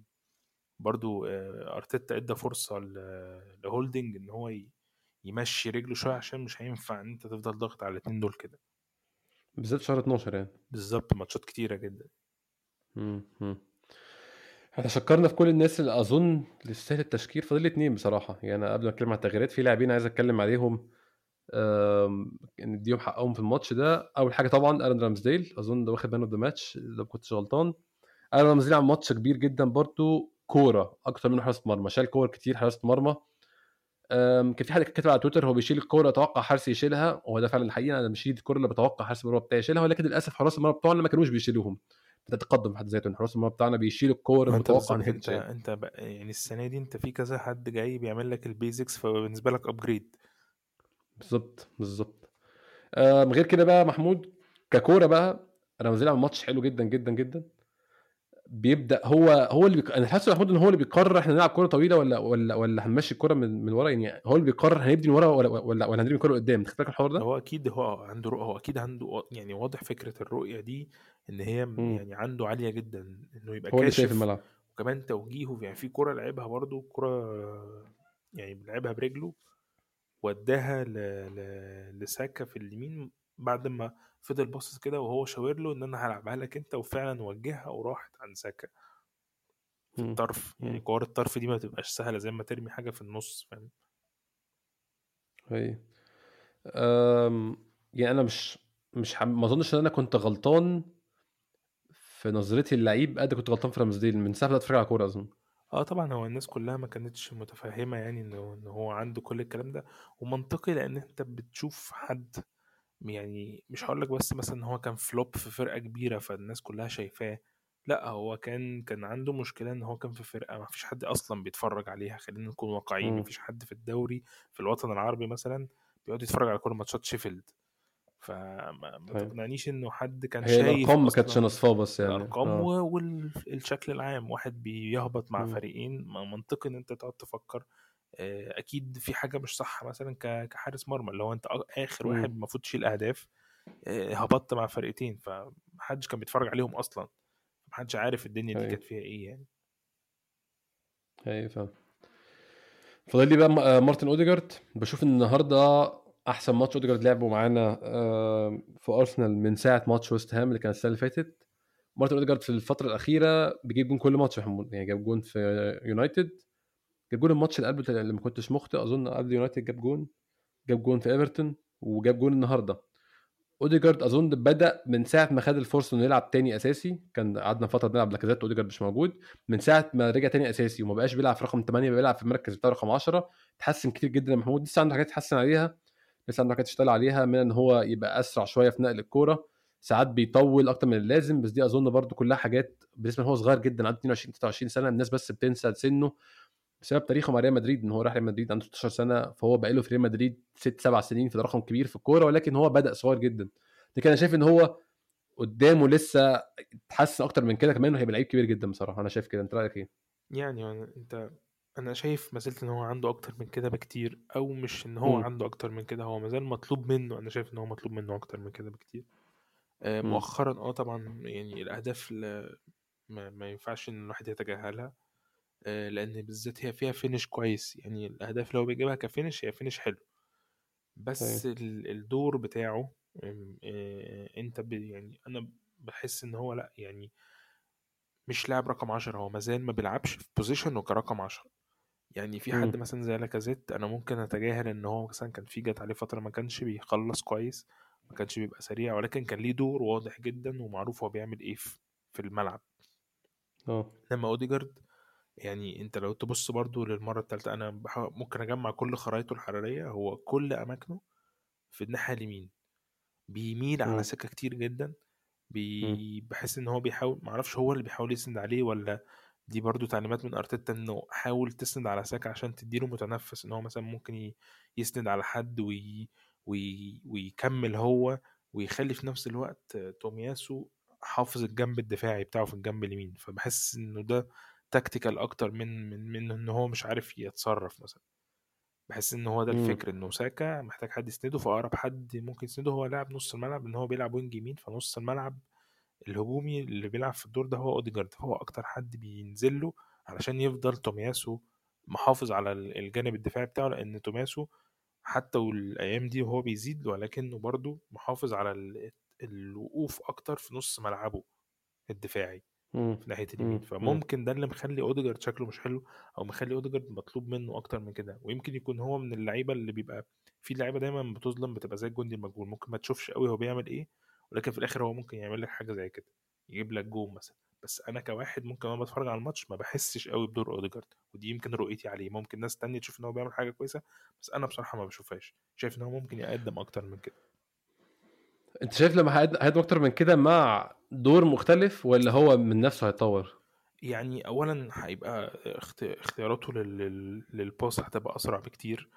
برضو أرتيتا إدى فرصة لهولدنج إن هو يمشي رجله شوية عشان مش هينفع إن أنت تفضل ضاغط على الاثنين دول كده. بالذات شهر 12 يعني. بالظبط ماتشات كتيرة جدا. امم. إحنا شكرنا في كل الناس اللي أظن لسه التشكيل فاضل لي اتنين بصراحة. يعني قبل ما أتكلم عن التغييرات في لاعبين عايز أتكلم عليهم نديهم حقهم في الماتش ده. أول حاجة طبعا ارون رامزديل. أظن ده واخد man of the match لو كنتش غلطان. ارون رامزديل عمل ماتش كبير جدا برضه كورة أكتر منه حراسه مرمى. شال كور كتير حراسه مرمى. كان في حد كتب على تويتر هو بيشيل الكورة أتوقع حارس يشيلها. وهو ده فعلا الحقيقة. أنا بشيل الكورة اللي بتوقع حارس المرمى بتاعي يشيلها. ولكن للأسف حراس المرمى بتوعنا ما كانوش بيشيلوهم. ده تقدم في حد ذاته حراس المرمى بتاعنا بيشيلوا الكوره المتوقع إن انت انت يعني السنة دي انت في كذا حد جاي بيعمل لك ال basics فبالنسبة لك upgrade بالظبط بالظبط. غير كده بقى محمود ككورة بقى أنا عمل ماتش حلو جدا جدا جدا. بيبدأ هو هو اللي بيق... أنا حاسس محمود إن هو اللي بيقرر إحنا نلعب كورة طويلة ولا ولا ولا هنمشي الكورة من من ورا؟ يعني هو اللي بيقرر هنبني من ورا ولا ولا, ولا هنبني الكورة قدام بالك الحوار ده؟ هو أكيد هو عنده رؤى هو أكيد عنده يعني واضح فكرة الرؤية دي إن هي م. يعني عنده عالية جدا إنه يبقى هو شايف الملعب. وكمان توجيهه يعني في كورة لعبها برده كورة يعني لعبها برجله وداها ل... ل... لساكا في اليمين بعد ما فضل باصص كده وهو شاور له إن أنا هلعبها لك أنت وفعلا وجهها وراحت عند ساكا. في الطرف يعني كور الطرف دي ما تبقاش سهلة زي ما ترمي حاجة في النص فاهم؟ اي يعني أنا مش مش ما أظنش إن أنا كنت غلطان في نظرتي اللعيب قد كنت غلطان في رمزديل من ساعة ما أتفرج على كورة اظن آه طبعا هو الناس كلها ما كانتش متفهمة يعني إنه إن هو عنده كل الكلام ده. ومنطقي لأن أنت بتشوف حد يعني مش هقول لك بس مثلا إن هو كان فلوب في فرقة كبيرة فالناس كلها شايفاه لأ هو كان كان عنده مشكلة إن هو كان في فرقة ما فيش حد أصلًا بيتفرّج عليها، خلّينا نكون واقعيين، ما إمم. فيش حد في الدوري في الوطن العربي مثلًا بيقعد يتفرّج على كل ماتشات شيفيلد، فما ما طيب. تقنعنيش إنه حد كان هي شايف الأرقام ما كانتش نصفاه بس يعني الأرقام آه. والشكل العام، واحد بيهبط مع إمم. فريقين منطقي إن أنت تقعد تفكّر أكيد في حاجة مش صح مثلًا كحارس مرمى، اللي هو أنت آخر إمم. واحد المفروض تشيل أهداف هبطت مع فرقتين، فما حدش كان بيتفرّج عليهم أصلًا. محدش عارف الدنيا دي أيوه. كانت فيها إيه يعني أيوه فاهم فاضل لي بقى مارتن أوديجارد بشوف النهارده أحسن ماتش أوديجارد لعبه معانا في أرسنال من ساعة ماتش ويست هام اللي كان السنة اللي فاتت مارتن أوديجارد في الفترة الأخيرة بيجيب جون كل ماتش يعني جاب جون في يونايتد جاب جون الماتش اللي قبل اللي ما كنتش مخطئ أظن قبل يونايتد جاب جون جاب جون في إيفرتون وجاب جون النهارده. أوديجارد أظن بدأ من ساعة ما خد الفرصة إنه يلعب تاني أساسي كان قعدنا فترة بنلعب لاكازيت أوديجارد مش موجود. من ساعة ما رجع تاني أساسي وما بقاش بيلعب في رقم 8 بيلعب في المركز بتاع رقم 10 تحسن كتير جدا يا محمود. لسه عنده حاجات يتحسن عليها. لسه عنده حاجات يشتغل عليها من إن هو يبقى أسرع شوية في نقل الكورة. ساعات بيطول أكتر من اللازم بس دي أظن برضو كلها حاجات بالنسبة هو صغير جدا عنده 22 23 سنة. الناس بس بتنسى سنه. بسبب تاريخه مع ريال مدريد إن هو راح ريال مدريد عنده 16 سنة فهو بقى له في ريال مدريد ست سبع سنين فده رقم كبير في الكورة ولكن هو بدأ صغير جدا. لكن أنا شايف إن هو قدامه لسه يتحسن أكتر من كده كمان وهيبقى لعيب كبير جدا بصراحة. أنا شايف كده. أنت رأيك إيه؟ يعني أنت أنا شايف ما زلت إن هو عنده أكتر من كده بكتير أو مش إن هو م. عنده أكتر من كده هو مازال مطلوب منه. أنا شايف إن هو مطلوب منه أكتر من كده بكتير. آه مؤخرا آه طبعا يعني الأهداف ما, ما ينفعش إن الواحد يتجاهلها. آه لأن بالذات هي فيها فينش كويس. يعني الأهداف لو بيجيبها كفينش هي فينش حلو. بس الدور بتاعه آه أنت يعني أنا بحس إن هو لأ يعني مش لاعب رقم عشرة. هو مازال ما بيلعبش في position كرقم عشرة. يعني في حد مثلا زي لاكازيت أنا ممكن أتجاهل إن هو مثلا كان في جت عليه فترة ما كانش بيخلص كويس ما كانش بيبقى سريع ولكن كان ليه دور واضح جدا ومعروف هو بيعمل إيه في الملعب. آه. إنما أوديجارد يعني أنت لو تبص برضو للمرة الثالثه أنا ممكن أجمع كل خرايطه الحرارية هو كل أماكنه في الناحية اليمين. بيميل على ساكا كتير جدا بي... بحس إن هو بيحاول معرفش هو اللي بيحاول يسند عليه ولا دي برضو تعليمات من أرتيتا إنه حاول تسند على ساكا عشان تديله متنفس إن هو مثلا ممكن يسند على حد وي... وي... ويكمل هو ويخلي في نفس الوقت تومياسو حافظ الجنب الدفاعي بتاعه في الجنب اليمين. فبحس إنه ده tactical أكتر من من من إن هو مش عارف يتصرف مثلا. بحس إن هو ده الفكر إنه ساكا محتاج حد يسنده فأقرب حد ممكن يسنده هو لاعب نص الملعب إن هو بيلعب wing يمين فنص الملعب الهجومي اللي بيلعب في الدور ده هو أوديجارد. هو أكتر حد بينزل له علشان يفضل تومياسو محافظ على الجانب الدفاعي بتاعه لأن تومياسو حتى والأيام دي وهو بيزيد ولكنه برضه محافظ على الوقوف أكتر في نص ملعبه الدفاعي. في ناحية اليمين. فممكن ده اللي مخلي أوديجارد شكله مش حلو أو مخلي أوديجارد مطلوب منه أكتر من كده. ويمكن يكون هو من اللعيبة اللي بيبقى في لعيبة دايما بتظلم بتبقى زي الجندي المجهول. ممكن ما تشوفش قوي هو بيعمل إيه ولكن في الآخر هو ممكن يعمل لك حاجة زي كده. يجيب لك جون مثلا. بس أنا كواحد ممكن وأنا بتفرج على الماتش ما بحسش قوي بدور أوديجارد. ودي يمكن رؤيتي عليه. ممكن ناس تانية تشوف إن هو بيعمل حاجة كويسة بس أنا بصراحة ما بشوفهاش. شايف إن هو ممكن يقدم أكتر من كده. أنت شايف لما هيقدم أكتر من كده مع دور مختلف ولا هو من نفسه هيتطور؟ يعني اولا هيبقى اختياراته لل pass هتبقى أسرع بكتير.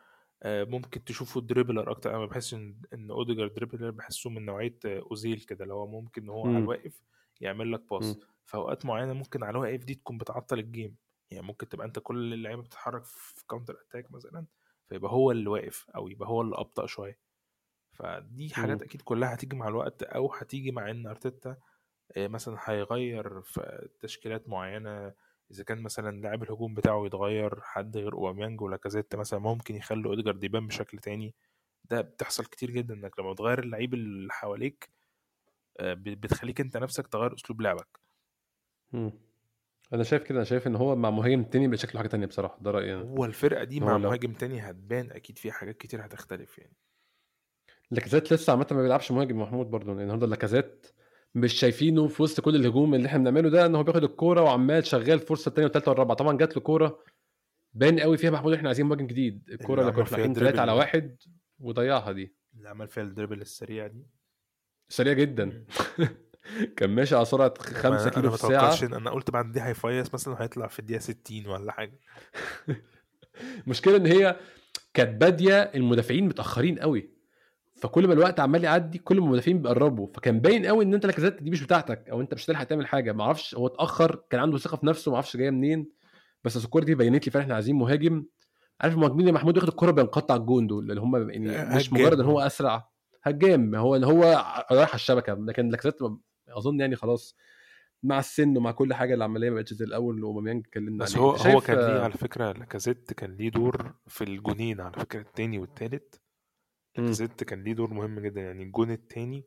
آه، ممكن تشوفه dribbler أكتر. أنا ما بحسش ان إن اوديجار dribbler بحسه من نوعية أوزيل كده اللي هو ممكن هو على الواقف يعمل لك pass في اوقات معينة ممكن على الواقف دي تكون بتعطل ال game يعني ممكن تبقى أنت كل اللعيبة بتتحرك في counter attack مثلا فيبقى هو اللي واقف أو يبقى هو اللي أبطأ شوية. فدي حاجات أكيد كلها هتيجي مع الوقت أو هتيجي مع إن أرتيتا آه، مثلا هيغير في تشكيلات معينة إذا كان مثلا لاعب الهجوم بتاعه يتغير حد غير أوباميانج ولا كازيت مثلا ممكن يخلي اوديجارد يبان بشكل تاني. ده بتحصل كتير جدا إنك لما تغير اللعيب اللي حواليك آه، بتخليك أنت نفسك تغير أسلوب لعبك. مم. أنا شايف كده. أنا شايف إن هو مع مهاجم تاني بشكل حاجة تانية بصراحة. ده رأيي أنا. هو الفرقة دي مع مهاجم تاني هتبان أكيد فيها حاجات كتير هتختلف يعني. لاكازيت لسه عامة ما بيلعبش مهاجم محمود برضه. النهارده لاكازيت مش شايفينه في وسط كل الهجوم اللي إحنا بنعمله ده إن هو بياخد الكورة وعمال شغال فرصة الثانية والثالثه والرابعه طبعا جات له كورة باين قوي فيها محمود إحنا عايزين مهاجم جديد. الكورة اللي كنا رايحين ثلاثة على واحد وضيعها دي. اللي عمل فيها ال dribble السريعه دي. سريع جدا. كان ماشي على سرعة 5 كيلو في الساعة. أنا قلت بعد دي هيفيص مثلا هيطلع في الدقيقة 60 ولا حاجة. المشكلة إن هي كانت بادية المدافعين متأخرين قوي. فكل ما الوقت عمال يعدي كل ما المدافعين بيقربوا. فكان باين قوي إن أنت لاكازيت دي مش بتاعتك أو أنت مش هتلحق تعمل حاجة. ما أعرفش هو اتأخر كان عنده ثقة في نفسه ما أعرفش جاية منين. بس الكوره دي بينت لي فعلا إحنا عايزين مهاجم. عارف المهاجمين اللي محمود ياخد الكوره بينقطع الجون دول اللي هم يعني مش مجرد إن هو أسرع. هجام. هو ان هو رايح على الشبكة. لكن لاكازيت أظن يعني خلاص مع السن ومع كل حاجة العملية ما بقتش زي الأول وأوباميانج اتكلمنا بس هو هو كان ليه على فكرة لاكازيت كان ليه دور في الجونين على فكرة الثاني والثالث لاكازيت كان ليه دور مهم جدا يعني الجون الثاني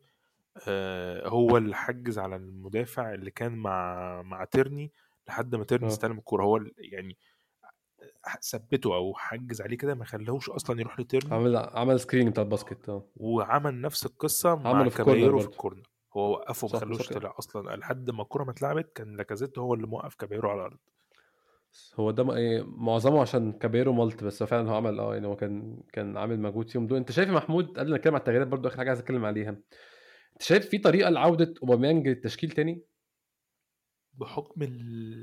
آه هو اللي حجز على المدافع اللي كان مع مع تيرني لحد ما تيرني آه. استلم الكورة. هو يعني ثبته أو حجز عليه كده ما خلاهوش أصلا يروح لتيرني عمل عمل screen بتاع ال basket آه. وعمل نفس القصة مع كابايرو في ال corner. هو وقفه ما خلوش. طلع أصلا. لحد ما الكورة ما اتلعبت كان لاكازيت هو اللي موقف كابايرو على الأرض. هو ده إيه، معظمه عشان كابيرو مالت بس هو فعلا هو عمل آه يعني هو كان كان عامل مجهود فيهم. دول انت شايف يا محمود قبل ما نتكلم على التغييرات برضو آخر حاجة عايز أتكلم عليها. انت شايف في طريقة لعودة أوباميانج للتشكيل تاني؟ بحكم ال...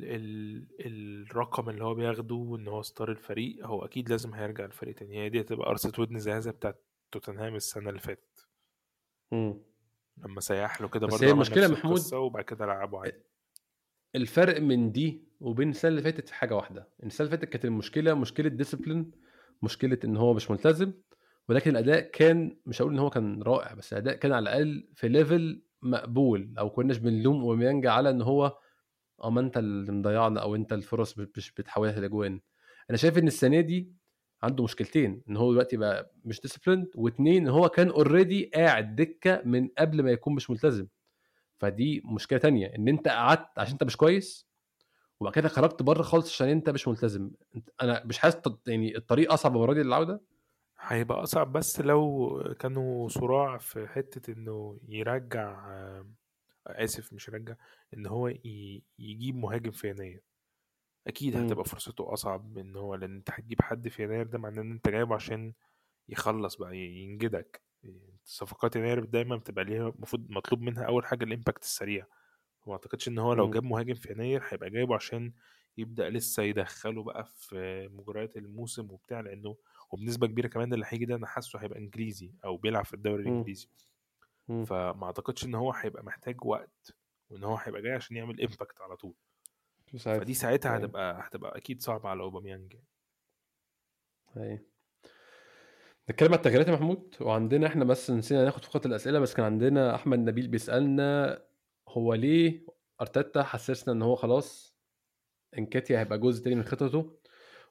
ال... الرقم اللي هو بياخده وإن هو ستار الفريق هو أكيد لازم هيرجع الفريق تاني. هي دي هتبقى قرصة ودن زهازة بتاعت توتنهام السنة اللي فاتت. لما سيح له كده بس برضه هي عمل المشكلة نفس محمود- وبعد كده لعبه عادي. الفرق بين دي وبين السنة اللي فاتت في حاجة واحدة. السنة اللي فاتت كانت المشكلة مشكلة discipline مشكلة إن هو مش ملتزم ولكن الأداء كان مش هقول إن هو كان رائع بس الأداء كان على الأقل في level مقبول. أو كناش بنلوم اوباميانج على إن هو آه ما أنت اللي مضيعنا أو أنت الفرص مش- بتحولها لاجوان أنا شايف إن السنة دي عنده مشكلتين. إن هو دلوقتي بقى مش disciplined واثنين هو كان already قاعد دكة من قبل ما يكون مش ملتزم. فدي مشكلة تانية. إن أنت قعدت عشان أنت مش كويس وبعد كده خرجت بره خالص عشان انت مش ملتزم. انت- أنا مش حاسس يعني الطريق أصعب المره دي للعوده هيبقى أصعب بس لو كانوا صراع في حتة إنه يرجع آسف مش يرجع إن هو يجيب مهاجم في يناير. أكيد مم. هتبقى فرصته أصعب من هو لأن أنت هتجيب حد في يناير ده معناه إن أنت جايبه عشان يخلص بقى ينجدك. صفقات يناير دايما بتبقى ليها المفروض مطلوب منها أول حاجة ال impact السريع. وما أعتقدش إن هو لو مم. جاب مهاجم في يناير هيبقى جايبه عشان يبدأ لسه يدخله بقى في مجريات الموسم وبتاع لأنه وبنسبة كبيرة كمان اللي هيجي ده أنا حاسه هيبقى إنجليزي أو بيلعب في الدوري مم. الإنجليزي مم. فما أعتقدش إن هو هيبقى محتاج وقت وإن هو هيبقى جاي عشان يعمل impact على طول عارف فدي ساعتها أيوة. هتبقى هتبقى أكيد صعبة على أوباميانج أيوه نتكلم على التغييرات يا محمود وعندنا إحنا بس نسينا ناخد فقرة الأسئلة بس كان عندنا أحمد نبيل بيسألنا هو ليه أرتيتا حسسنا إن هو خلاص انكاتيا هيبقى جزء تاني من خطته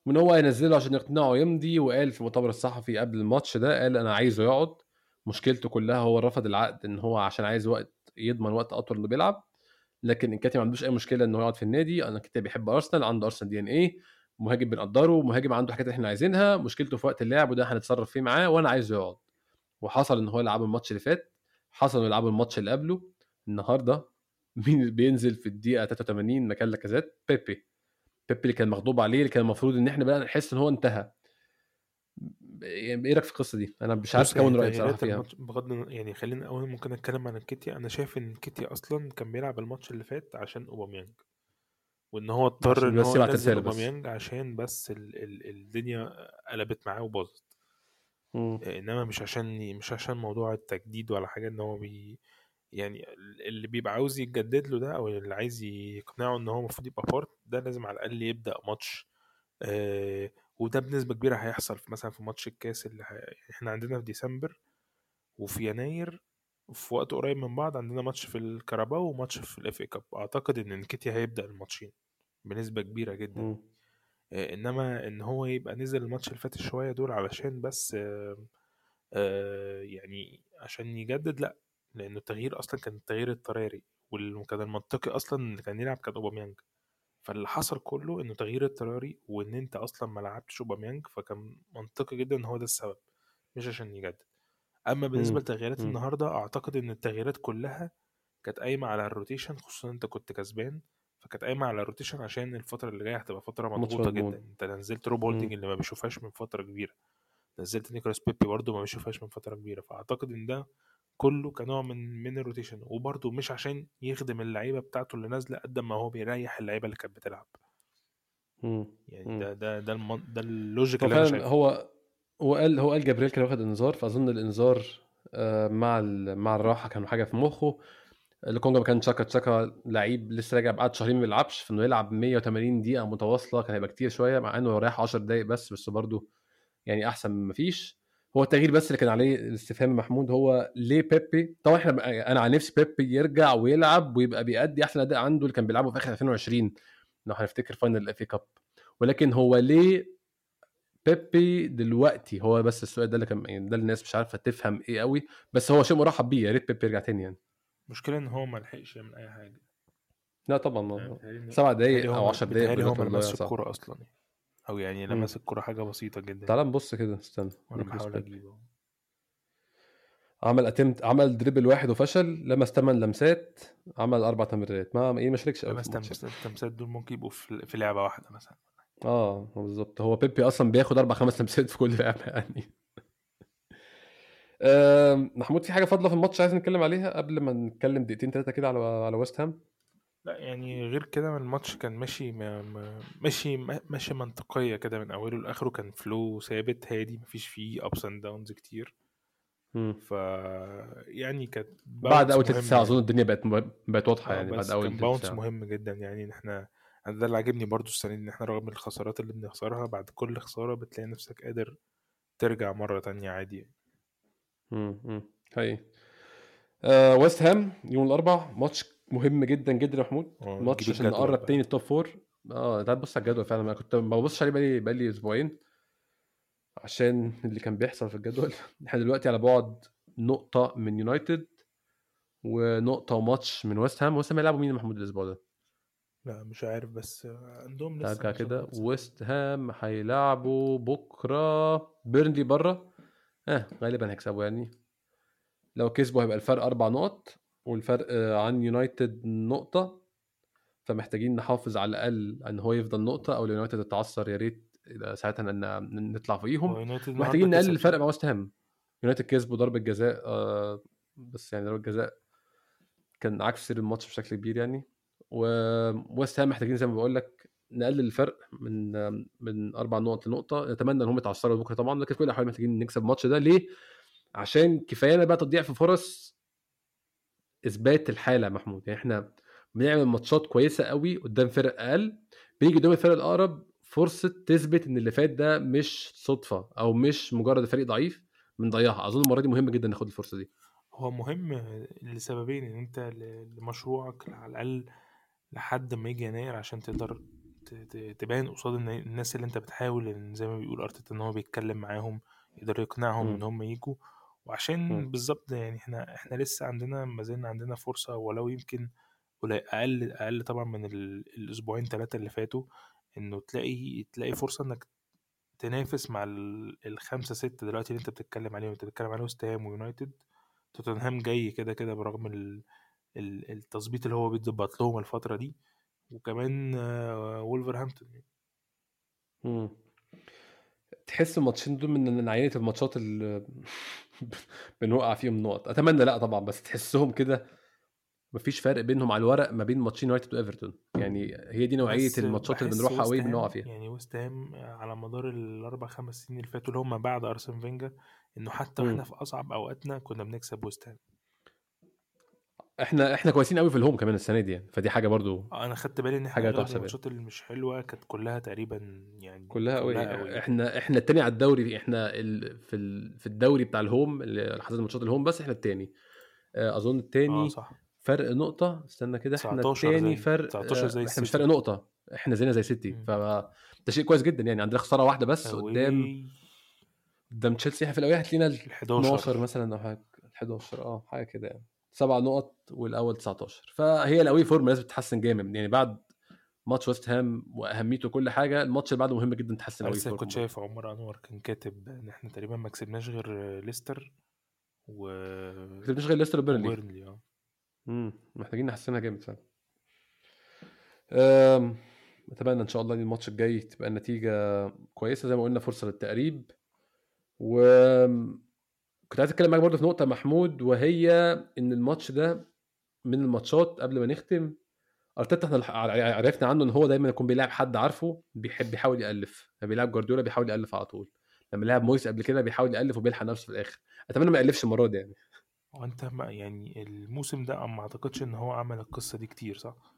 وإن هو هينزله عشان يقنعه يمضي وقال في المؤتمر الصحفي قبل الماتش ده قال أنا عايزه يقعد. مشكلته كلها هو رفض العقد إن هو عشان عايز وقت يضمن وقت أطول إنه بيلعب. لكن انكاتيا ما عندوش أي مشكلة انه يقعد في النادي. أنا انكاتيا بيحب أرسنال عنده أرسنال دي إن إيه. مهاجم بنقدره مهاجم عنده حاجات إحنا عايزينها. مشكلته في وقت اللعب وده هنتصرف فيه معاه وأنا عايزه يقعد. وحصل إن هو يلعب الماتش اللي فات حصل إنه يلعب الماتش اللي قبله. النهارده مين اللي بينزل في الدقيقة 83 مكان لاكازيت بيبي. بيبي اللي كان مغضوب عليه اللي كان المفروض إن إحنا بقى نحس إن هو انتهى. يعني إيه رأيك في القصة دي؟ أنا مش عارف أكون رايي بصراحة تغييرات فيها بغض يعني خلينا أول ممكن أتكلم عن الكيتيا أنا شايف إن الكيتيا أصلا كان بيلعب الماتش اللي فات عشان أوباميانج. وإن هو اضطر إن هو ينزل. أوباميانج عشان بس ال ال الدنيا قلبت معاه وباظت. إنما مش عشان مش عشان موضوع التجديد ولا حاجة إن هو بي يعني اللي بيبقى عاوز يتجدد له ده أو اللي عايز يقنعه إن هو المفروض يبقى part ده لازم على الأقل يبدأ ماتش آه وده بنسبة كبيرة هيحصل في مثلا في ماتش الكاس اللي. إحنا عندنا في ديسمبر وفي يناير في وقت قريب من بعض عندنا ماتش في الكاراباو وماتش في ال FA Cup أعتقد إن إنكيتيا هيبدأ الماتشين بنسبة كبيرة جدا مم. آه، إنما إن هو يبقى نزل الماتش اللي فات شوية دول علشان بس آه، آه، يعني عشان يجدد لأ لأنه التغيير أصلا كان التغيير اضطراري وكان المنطقي أصلا اللي كان يلعب كان أوباميانج فاللي حصل كله إنه تغيير اضطراري وإن أنت أصلا ما لعبتش أوباميانج فكان منطقي جدا إن هو ده السبب مش عشان يجدد أما بالنسبة مم. لتغييرات مم. النهارده أعتقد إن التغييرات كلها كانت قايمة على ال rotation خصوصا أنت كنت كسبان فكانت قايمة على ال rotation عشان الفترة اللي جاية هتبقى فترة مضغوطة. جدا أنت نزلت روب هولدنج اللي ما بيشوفهاش من فترة كبيرة نزلت نيكولاس بيبي برضه ما بيشوفهاش من فترة كبيرة فأعتقد إن ده كله كنوع من من ال rotation وبرضه مش عشان يخدم اللعيبة بتاعته اللي نازلة قد ما هو بيريح اللعيبة اللي كانت بتلعب مم. يعني مم. ده ده ده المن... ده ال logic اللي أنا شايفه هو هو قال هو قال جبريل كان واخد انذار فأظن الانذار آه، مع ال- مع الراحة كانوا حاجة في مخه الكونجا كان تشاكا تشاكا لعيب لسه راجع بعد شهرين ما بيلعبش فانه يلعب 180 دقيقة متواصلة كان هيبقى كتير شوية مع إنه رايح 10 دقائق بس بس برضه يعني أحسن ما فيش هو التغيير بس اللي كان عليه الاستفهام محمود هو ليه بيبي؟ طبعا إحنا أنا عن نفسي بيبي يرجع ويلعب ويبقى بيأدي أحسن أداء عنده اللي كان بيلعبه في آخر 2020 لو هنفتكر فاينل الاف كاب ولكن هو ليه بيبي دلوقتي؟ هو بس السؤال ده اللي كان يعني ده الناس مش عارفة تفهم إيه قوي بس هو شيء مرحب بيه. يا ريت بيبي يرجع تاني يعني. المشكلة إن هو ما لحقش يعمل أي حاجة. لا طبعا يعني سبع دقايق أو ما- 10 دقايق هو ما. الكورة أصلا. يعني أو يعني لمس الكرة حاجة بسيطة جدا. تعال نبص كده استنى وأنا بحاول أجيبه. عمل اتمت عمل دريبل واحد وفشل لمس ثمان لمسات عمل أربع تمريرات. ما إيه ما شاركش قوي لمس اللمسات دول ممكن يبقوا في لعبة واحدة مثلا. آه بالظبط. هو بيبي أصلا بياخد أربع خمس لمسات في كل لعبة يعني. محمود في حاجة فاضلة في الماتش عايز نتكلم عليها؟ قبل ما نتكلم دقيقتين ثلاثة كده على على ويست هام لا يعني غير كده الماتش كان ماشي ماشي ماشي منطقية كده من أوله لآخره كان flow ثابت هادي مفيش فيه ups and downs كتير. ف يعني كانت بعد أول ثلاث ساعات أظن الدنيا بقت بقت واضحة آه، يعني بعد أول كان bounce مهم جدا يعني إن إحنا ده اللي عاجبني برضو السنة دي إن إحنا رغم الخسارات اللي بنخسرها بعد كل خسارة بتلاقي نفسك قادر ترجع مرة تانية عادي يعني. امم هي آه ويست هام يوم الأربعاء ماتش مهم جدا جدا يا محمود. آه، ماتش عشان نقرب تاني ال top four آه تعال بص على الجدول فعلا. أنا كنت ما ببصش عليه بقالي بقالي أسبوعين عشان اللي كان بيحصل في الجدول. إحنا دلوقتي على بعد نقطة من يونايتد ونقطة وماتش من ويست هام. ويست هام هيلعبوا مين محمود الأسبوع ده؟ لا مش عارف بس عندهم لسه ارجع كده. ويست هام هيلعبوا بكرة بيرنلي بره آه غالبا هيكسبوا يعني. لو كسبوا هيبقى الفرق أربع نقط. والفرق عن يونايتد نقطة فمحتاجين نحافظ على الأقل إن هو يفضل نقطة أو لو يونايتد اتعثر يا ريت ساعتها نطلع فوقيهم. محتاجين نقلل الفرق مع وست هام يونايتد كسبوا ضربة جزاء آه بس يعني ضربة جزاء كان عكس سير الماتش بشكل كبير يعني. ووست هام محتاجين زي ما بقول لك نقلل الفرق من من أربع نقط لنقطة. نتمنى إن هم يتعثروا بكرة طبعا لكن في كل الأحوال محتاجين نكسب الماتش ده. ليه؟ عشان كفايانا بقى تضييع في فرص إثبات الحالة يا محمود. يعني إحنا بنعمل ماتشات كويسة قوي قدام فرق أقل بيجي قدام الفرق الأقرب فرصة تثبت إن اللي فات ده مش صدفة أو مش مجرد فريق ضعيف بنضيعها. أظن المرة دي مهم جدا ناخد الفرصة دي. هو مهم لسببين إن أنت لمشروعك على الأقل لحد ما يجي يناير عشان تقدر تبان قصاد الناس اللي أنت بتحاول زي ما بيقول أرتيتا إن هو بيتكلم معاهم يقدر يقنعهم. إن هم يجوا وعشان بالظبط يعني إحنا إحنا لسه عندنا ما زلنا عندنا فرصة ولو يمكن أقل أقل طبعا من الأسبوعين ثلاثة اللي فاتوا إنه تلاقي تلاقي فرصة إنك تنافس مع الخمسة ستة دلوقتي اللي أنت بتتكلم عليهم. أنت بتتكلم على وست هام ويونايتد. توتنهام جاي كده كده برغم التظبيط اللي هو بيتظبط لهم الفترة دي. وكمان وولفرهامبتون امم تحس الماتشين دول من عينة الماتشات اللي بنوقع فيهم نقط. أتمنى لأ طبعا بس تحسهم كده مفيش فرق بينهم على الورق ما بين ماتشين يونايتد وإيفرتون. يعني هي دي نوعية الماتشات اللي بنروحها قوي بنقع فيها. يعني ويست هام على مدار الأربع خمس سنين اللي فاتوا اللي هم بعد أرسن فينجر إنه حتى وإحنا في أصعب أوقاتنا كنا بنكسب ويست هام. إحنا إحنا كويسين قوي في ال home كمان السنة دي يعني. فدي حاجة برضو آه، أنا خدت بالي إن إحنا حاجة تحسب الماتشات اللي مش حلوة كانت كلها تقريبا يعني كلها قوي. إحنا إحنا التاني على الدوري إحنا ال... في ال... في الدوري بتاع ال home اللي حصل ماتشات ال home بس إحنا التاني. آه، أظن التاني آه صح. فرق نقطة. استنى كده إحنا الثاني فرق 19 زي إحنا مش فرق نقطة. إحنا زينا زي سيتي. فده شيء كويس جدا يعني. عندنا خسارة واحدة بس قدام قدام تشيلسي. إحنا في الأول هتلاقينا ال 12 مثلا أو حاجة. 11 آه حاجة كده يعني. سبع نقط والأول 19 فهي ال away form لازم تتحسن جامد. يعني بعد ماتش ويست هام وأهميته كل حاجة الماتش اللي بعده مهم جدا تحسن ال away form كنت شايف عمر أنور كان كاتب إن إحنا تقريبا ما كسبناش غير ليستر و ما كسبناش غير ليستر وبيرنلي. آه. امم محتاجين نحسنها جامد فعلا. اتمنى إن شاء الله الماتش الجاي تبقى النتيجة كويسة زي ما قلنا فرصة للتقريب. و كنت عايز أتكلم معاك برضه في نقطة محمود وهي إن الماتش ده من الماتشات قبل ما نختم أرتيتا إحنا عرفنا عنه إن هو دايما يكون بيلعب حد عارفه بيحب يحاول يألف. لما بيلعب جوارديولا بيحاول يألف على طول. لما لعب مويس قبل كده بيحاول يألف وبيلحق نفسه في الآخر. أتمنى ما يألفش المرة دي يعني. هو أنت ما يعني الموسم ده ما أعتقدش إن هو عمل القصة دي كتير صح؟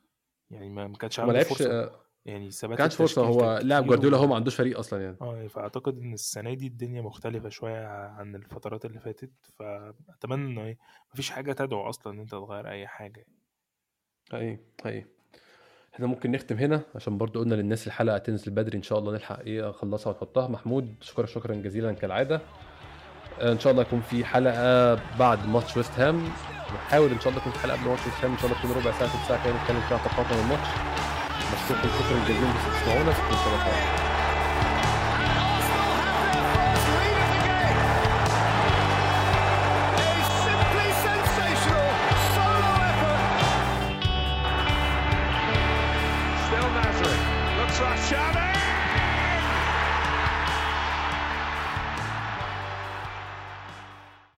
يعني ما كانش عنده فرصة. يعني ثبات ما كانش فرصة هو لاعب جوارديولا هو ما عندوش فريق أصلا يعني. آه فأعتقد إن السنة دي الدنيا مختلفة شوية عن الفترات اللي فاتت فأتمنى إنه إيه مفيش حاجة تدعو أصلا إن أنت تغير أي حاجة اي اي إحنا ممكن نختم هنا عشان برضو قلنا للناس الحلقة تنزل بدري إن شاء الله نلحق إيه نخلصها ونحطها محمود شكرا شكرا جزيلا كالعادة. إن شاء الله يكون في حلقة بعد ماتش ويست هام. نحاول إن شاء الله يكون في حلقة قبل ماتش ويست هام. إن شاء الله تكون ربع ساعة ثلث ساعة كده نتكلم فيها تقاطع الماتش بشكركم شكرا جزيلا بس تسمعونا شكرا